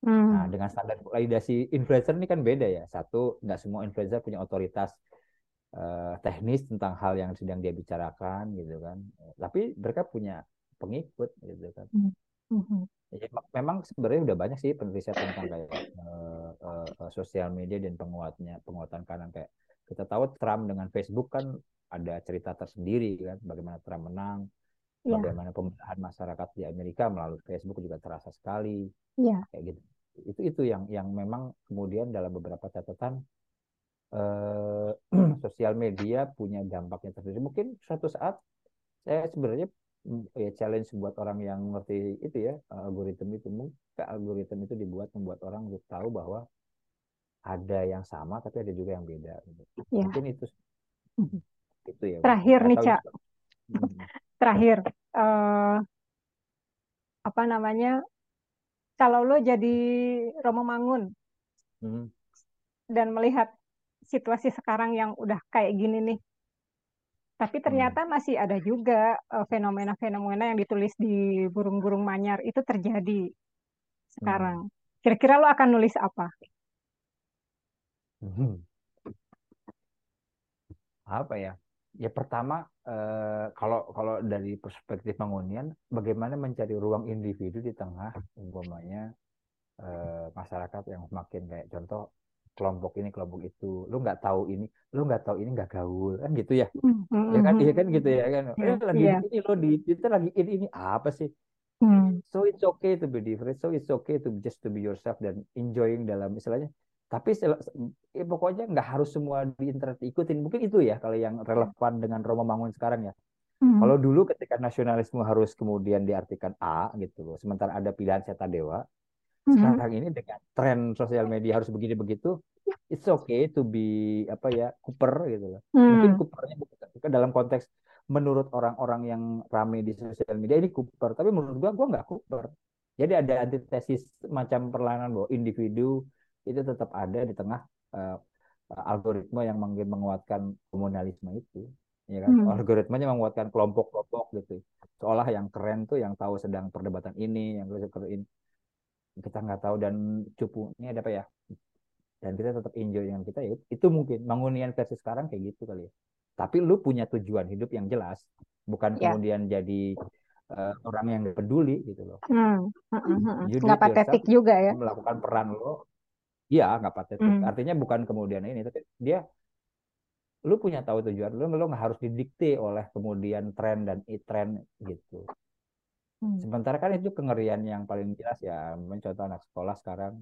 Nah, Hmm. dengan standar validasi influencer ini kan beda ya. Satu, nggak semua influencer punya otoritas eh, teknis tentang hal yang sedang dia bicarakan gitu kan. Tapi mereka punya pengikut gitu kan. Hmm. Hmm. Ya, me- memang sebenarnya udah banyak sih penelitian tentang kayak eh, eh, sosial media dan penguatnya, penguatan kanan kayak kita tahu Trump dengan Facebook kan ada cerita tersendiri kan, bagaimana Trump menang, Ya, bagaimana pembenahan masyarakat di Amerika melalui Facebook juga terasa sekali ya. kayak gitu. Itu itu yang yang memang kemudian dalam beberapa catatan eh, sosial media punya dampaknya tersendiri. Mungkin suatu saat saya sebenarnya ya challenge buat orang yang ngerti itu ya algoritma itu mungkin algoritma itu dibuat membuat orang untuk tahu bahwa ada yang sama tapi ada juga yang beda. gitu. Ya. Mungkin itu Hmm. itu ya. Terakhir nih, Cak. Hmm. Terakhir, eh, apa namanya? Kalau lo jadi Romo Mangun Hmm. dan melihat situasi sekarang yang udah kayak gini nih, tapi Hmm. ternyata masih ada juga eh, fenomena-fenomena yang ditulis di burung-burung manyar itu terjadi Hmm. sekarang. Kira-kira lo akan nulis apa? Hmm. apa ya? Ya pertama eh, kalau kalau dari perspektif Mangunian, bagaimana mencari ruang individu di tengah umpamanya eh, masyarakat yang semakin kayak contoh kelompok ini kelompok itu, lu nggak tahu ini, lu nggak tahu ini nggak gaul kan gitu ya? Hmm, hmm, Ya kan, iya kan gitu ya kan? Iya, Eh lagi di ini lo di Twitter lagi ini ini apa sih? Hmm, So it's okay to be different, so it's okay to just to be yourself dan enjoying dalam istilahnya. Tapi ya pokoknya nggak harus semua di internet ikutin. Mungkin itu ya kalau yang relevan dengan Roma Mangun sekarang ya. hmm, Kalau dulu ketika nasionalisme harus kemudian diartikan A gitu loh. Sementara ada pilihan Seta Dewa. Hmm, Sekarang ini dengan tren sosial media harus begini begitu, it's okay to be apa ya Cooper gitu loh. Mungkin hmm, Coopernya bukan dalam konteks menurut orang-orang yang rame di sosial media ini Cooper, tapi menurut gua gua nggak Cooper. Jadi ada antitesis macam perlawanan bahwa individu itu tetap ada di tengah eh, algoritma yang makin menguatkan komunalisme itu, ya kan? hmm, Algoritmanya menguatkan kelompok-kelompok gitu. Seolah yang keren tuh yang tahu sedang perdebatan ini, yang ini kita nggak tahu dan cupunya ada apa ya? Dan kita tetap enjoy dengan kita ya itu mungkin Mangunian versi sekarang kayak gitu kali ya. Tapi lu punya tujuan hidup yang jelas, bukan ya. kemudian jadi eh, orang yang peduli gitu loh. Hmm, hmm, hmm, hmm. Nggak yourself, patetik juga ya. melakukan peran lo, iya nggak patetik. Hmm, Artinya bukan kemudian ini, tapi dia lu punya tahu tujuan lu, lu nggak harus didikte oleh kemudian tren dan e-tren gitu. Hmm, Sementara kan itu kengerian yang paling jelas ya, mencontoh anak sekolah sekarang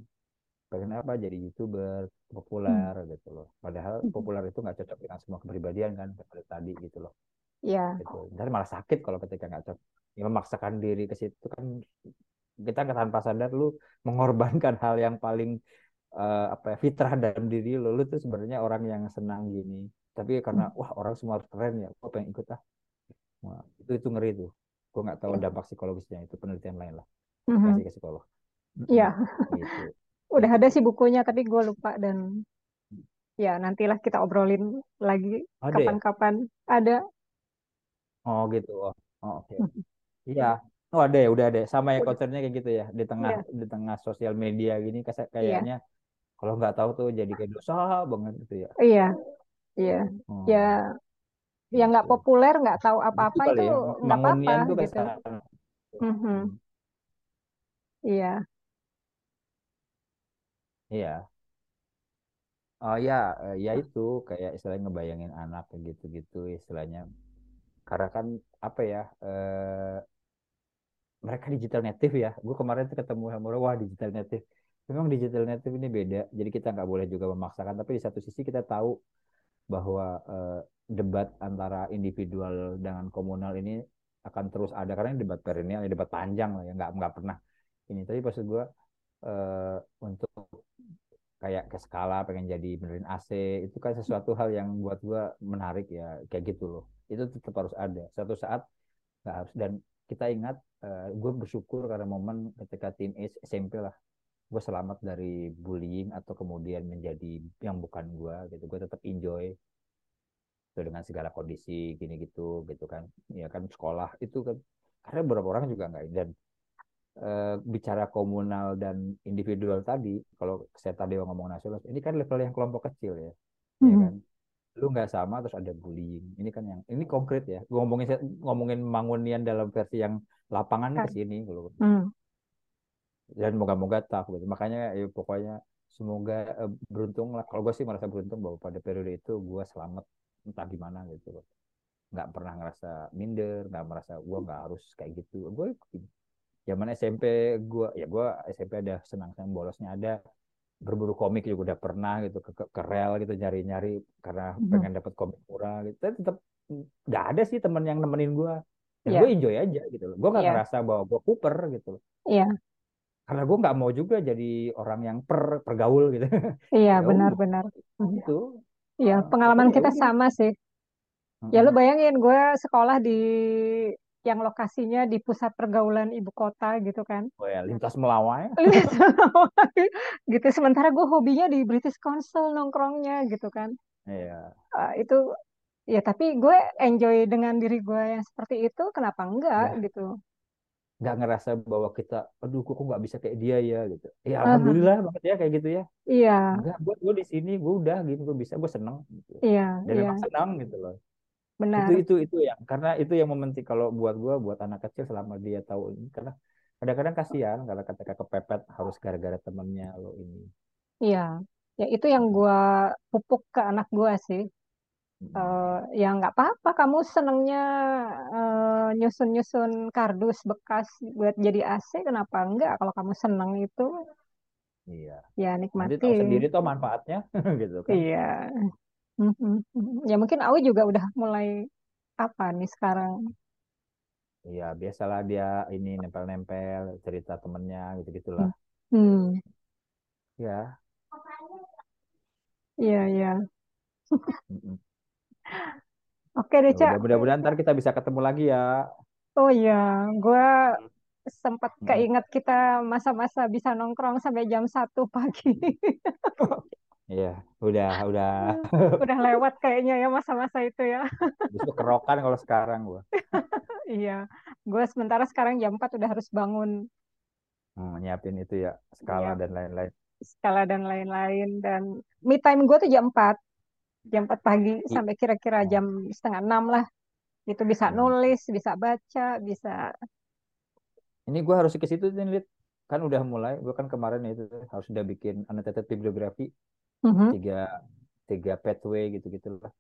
pengen apa jadi youtuber hmm, populer gitu loh. Padahal hmm. populer itu nggak cocok dengan semua kepribadian kan seperti tadi gitu loh. Ya, Gitu. Ntar malah sakit kalau ketika nggak cocok. Ya, memaksakan diri ke situ kan kita nggak tanpa sadar lu mengorbankan hal yang paling eh, apa ya, fitrah dalam diri lu. Lu tuh sebenarnya orang yang senang gini. Tapi karena hmm, wah orang semua keren ya, gue pengen ikut ah. Wah, itu itu ngeri tuh. Gue nggak tahu ya. dampak psikologisnya itu penelitian lain lah. Mhm. Kasih ke psikolog. Ya, Mm-mm. Gitu. udah Gitu ada sih bukunya, tapi gue lupa dan ya nantilah kita obrolin lagi Ada ya? kapan-kapan. Ada. Oh gitu. Oh, oh, oke. Mhm. Iya. Oh ada ya, udah ada. Sama ya concernnya kayak gitu ya. Di tengah Iya, di tengah sosial media gini iya, kayaknya kalau nggak tahu tuh jadi kayak dosa banget gitu ya. iya, iya. Ya, Hmm, yang nggak gitu. populer, nggak tahu Gitu apa-apa itu ya. nggak apa-apa gitu. Mhm. Hmm, Iya, Iya. Oh ya, ya itu kayak istilahnya ngebayangin anak gitu-gitu istilahnya. Karena kan apa ya? eh, mereka digital native ya. Gue kemarin tuh ketemu sama orang, wah digital native. Memang digital native ini beda. Jadi kita nggak boleh juga memaksakan. Tapi di satu sisi kita tahu bahwa eh, debat antara individual dengan komunal ini akan terus ada. Karena ini debat perennial, debat panjang lah ya, nggak nggak pernah ini. Tapi maksud gue eh, untuk kayak ke skala pengen jadi benerin AC itu kan sesuatu hal yang buat gue menarik ya kayak gitu loh. Itu tetap harus ada. Suatu saat nggak harus. Dan kita ingat uh, gue bersyukur karena momen ketika teenage SMP lah gue selamat dari bullying atau kemudian menjadi yang bukan gue gitu. Gue tetap enjoy itu dengan segala kondisi gini gitu gitu kan. Ya kan sekolah itu kan karena beberapa orang juga nggak dan uh, bicara komunal dan individual tadi kalau saya tadi ngomong nasional ini kan level yang kelompok kecil ya hmm. ya kan. Lu nggak sama terus ada bullying. Ini kan yang ini konkret ya. Gue ngomongin ngomongin mangunian dalam versi yang lapangan ke sini kalau hmm. dan moga-moga tak gitu. Makanya ya pokoknya semoga uh, beruntung lah kalau gue sih merasa beruntung bahwa pada periode itu gue selamat entah gimana gitu. Loh nggak pernah ngerasa minder nggak merasa gue nggak harus kayak gitu. Gue zaman SMP gue ya gue SMP ada senang senang bolosnya ada. Berburu komik juga udah pernah gitu ke, ke, ke rel gitu nyari nyari karena hmm. pengen dapat komik murah gitu. Tapi tetap nggak ada sih temen yang nemenin gue dan yeah. gue enjoy aja gitu loh. Gue nggak yeah. ngerasa bahwa gue kuper gitu. Loh yeah. karena gue nggak mau juga jadi orang yang per pergaul gitu. Iya yeah, benar-benar itu Iya, pengalaman kita sama sih. Ya lu bayangin gue sekolah di yang lokasinya di pusat pergaulan ibu kota gitu kan. Oh ya, lintas melawai. gitu. Sementara gue hobinya di British Council nongkrongnya gitu kan. Iya. Uh, itu ya tapi gue enjoy dengan diri gue yang seperti itu. Kenapa enggak ya. gitu? Nggak ngerasa bahwa kita aduh kok nggak bisa kayak dia ya gitu. Ya alhamdulillah uh -huh. banget ya kayak gitu ya. Iya. Enggak gue gue di sini gue udah gitu gue bisa gue seneng gitu. iya dan iya. emang senang gitu loh. Benar. itu itu itu yang karena itu yang mementing kalau buat gue buat anak kecil selama dia tahu ini karena kadang-kadang kasihan kalau kata kepepet harus gara-gara temennya lo ini. Iya. Ya itu yang gue pupuk ke anak gue sih uh, ya nggak apa-apa kamu senengnya uh, nyusun-nyusun kardus bekas buat jadi AC kenapa enggak kalau kamu seneng itu iya. ya nikmati. tahu sendiri tuh manfaatnya gitu kan. Iya. Ya mungkin Awi juga udah mulai apa nih sekarang? Iya biasalah dia ini nempel-nempel cerita temennya gitu gitulah hmm. ya iya. Iya Oke deh, Cak. Mudah-mudahan ntar kita bisa ketemu lagi ya. Oh iya, gue sempat keinget kita masa-masa bisa nongkrong sampai jam satu pagi. Iya, udah, udah. udah lewat kayaknya ya masa-masa itu ya. Bisa kerokan kalau sekarang gue. iya, gue sementara sekarang jam 4 udah harus bangun. Hmm, nyiapin itu ya, skala iya. dan lain-lain. Skala dan lain-lain. Dan me time gue tuh jam 4 jam 4 pagi sampai kira-kira oh. jam setengah enam lah itu bisa hmm. nulis bisa baca bisa ini gue harus ke situ nih kan udah mulai gue kan kemarin itu harus udah bikin annotated bibliografi uh-huh. tiga tiga pathway gitu gitu lah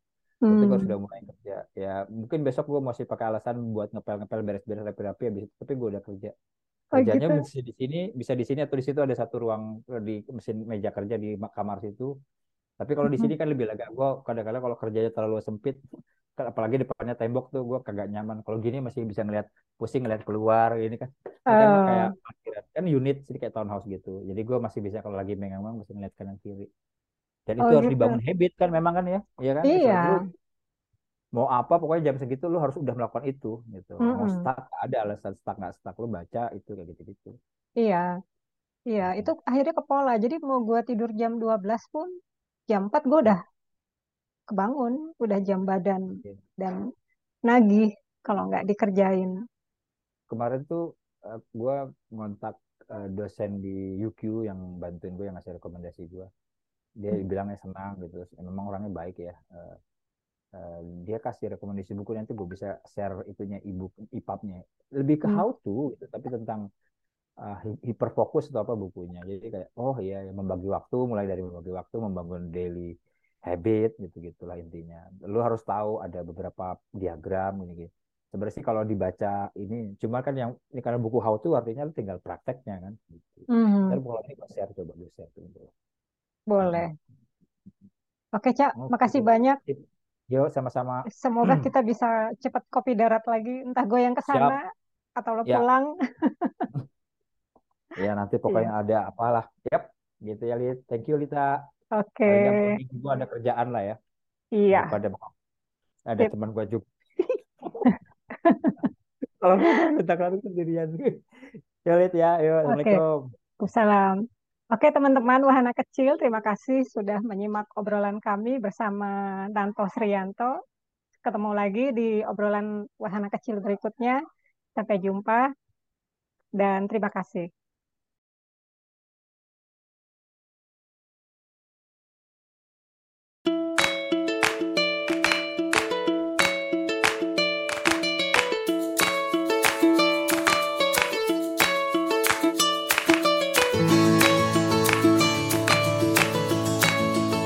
hmm. tapi gue sudah mulai kerja ya mungkin besok gue masih pakai alasan buat ngepel ngepel beres-beres rapi-rapi habis itu tapi gue udah kerja oh, kerjanya oh, gitu. bisa di sini bisa di sini atau di situ ada satu ruang di mesin meja kerja di kamar situ tapi kalau di sini kan lebih lega. Gue kadang-kadang kalau kerjanya terlalu sempit, kan apalagi depannya tembok tuh gue kagak nyaman. Kalau gini masih bisa ngeliat pusing ngeliat keluar ini kan. Ini kan uh. kayak kan unit sih kayak townhouse gitu. Jadi gue masih bisa kalau lagi megang masih ngeliat kanan kiri. Dan itu oh, harus gitu. dibangun habit kan memang kan ya, iya kan? Iya. mau apa pokoknya jam segitu lu harus udah melakukan itu gitu. Mm -hmm. Mau stuck ada alasan stuck nggak stuck lu baca itu kayak gitu gitu. Iya. Iya, itu akhirnya ke pola. Jadi mau gue tidur jam 12 pun jam 4 gue udah kebangun, udah jam badan dan nagih kalau nggak dikerjain. Kemarin tuh uh, gue ngontak uh, dosen di UQ yang bantuin gue yang ngasih rekomendasi gue. Dia hmm. bilangnya senang gitu, memang orangnya baik ya. Uh, uh, dia kasih rekomendasi buku nanti gue bisa share itunya ebook ipapnya lebih ke hmm. how to gitu tapi tentang uh, hiperfokus atau apa bukunya. Jadi kayak oh iya ya, membagi waktu mulai dari membagi waktu membangun daily habit gitu gitulah intinya. Lu harus tahu ada beberapa diagram ini gitu. Sebenarnya sih kalau dibaca ini cuma kan yang ini karena buku how to artinya lu tinggal prakteknya kan. Gitu. Mm-hmm. Dan kalau ini gue share coba gue share tuh. Boleh. Oke Cak, oh, makasih banyak. Yo sama-sama. Semoga kita bisa cepat kopi darat lagi, entah gue yang ke sana atau lo ya. pulang. ya nanti pokoknya iya. ada apalah yep Gitu ya, Lit. Thank you, Lita. Oke, minggu gua ada kerjaan lah ya. iya, Daripada ada sip. teman gua juga. Kalau gua minta kali sendirian. Ya, Lit ya. Yuk, Assalamualaikum. Salam. Oke, teman-teman wahana kecil, terima kasih sudah menyimak obrolan kami bersama Danto Srianto. Ketemu lagi di obrolan wahana kecil berikutnya. Sampai jumpa dan terima kasih.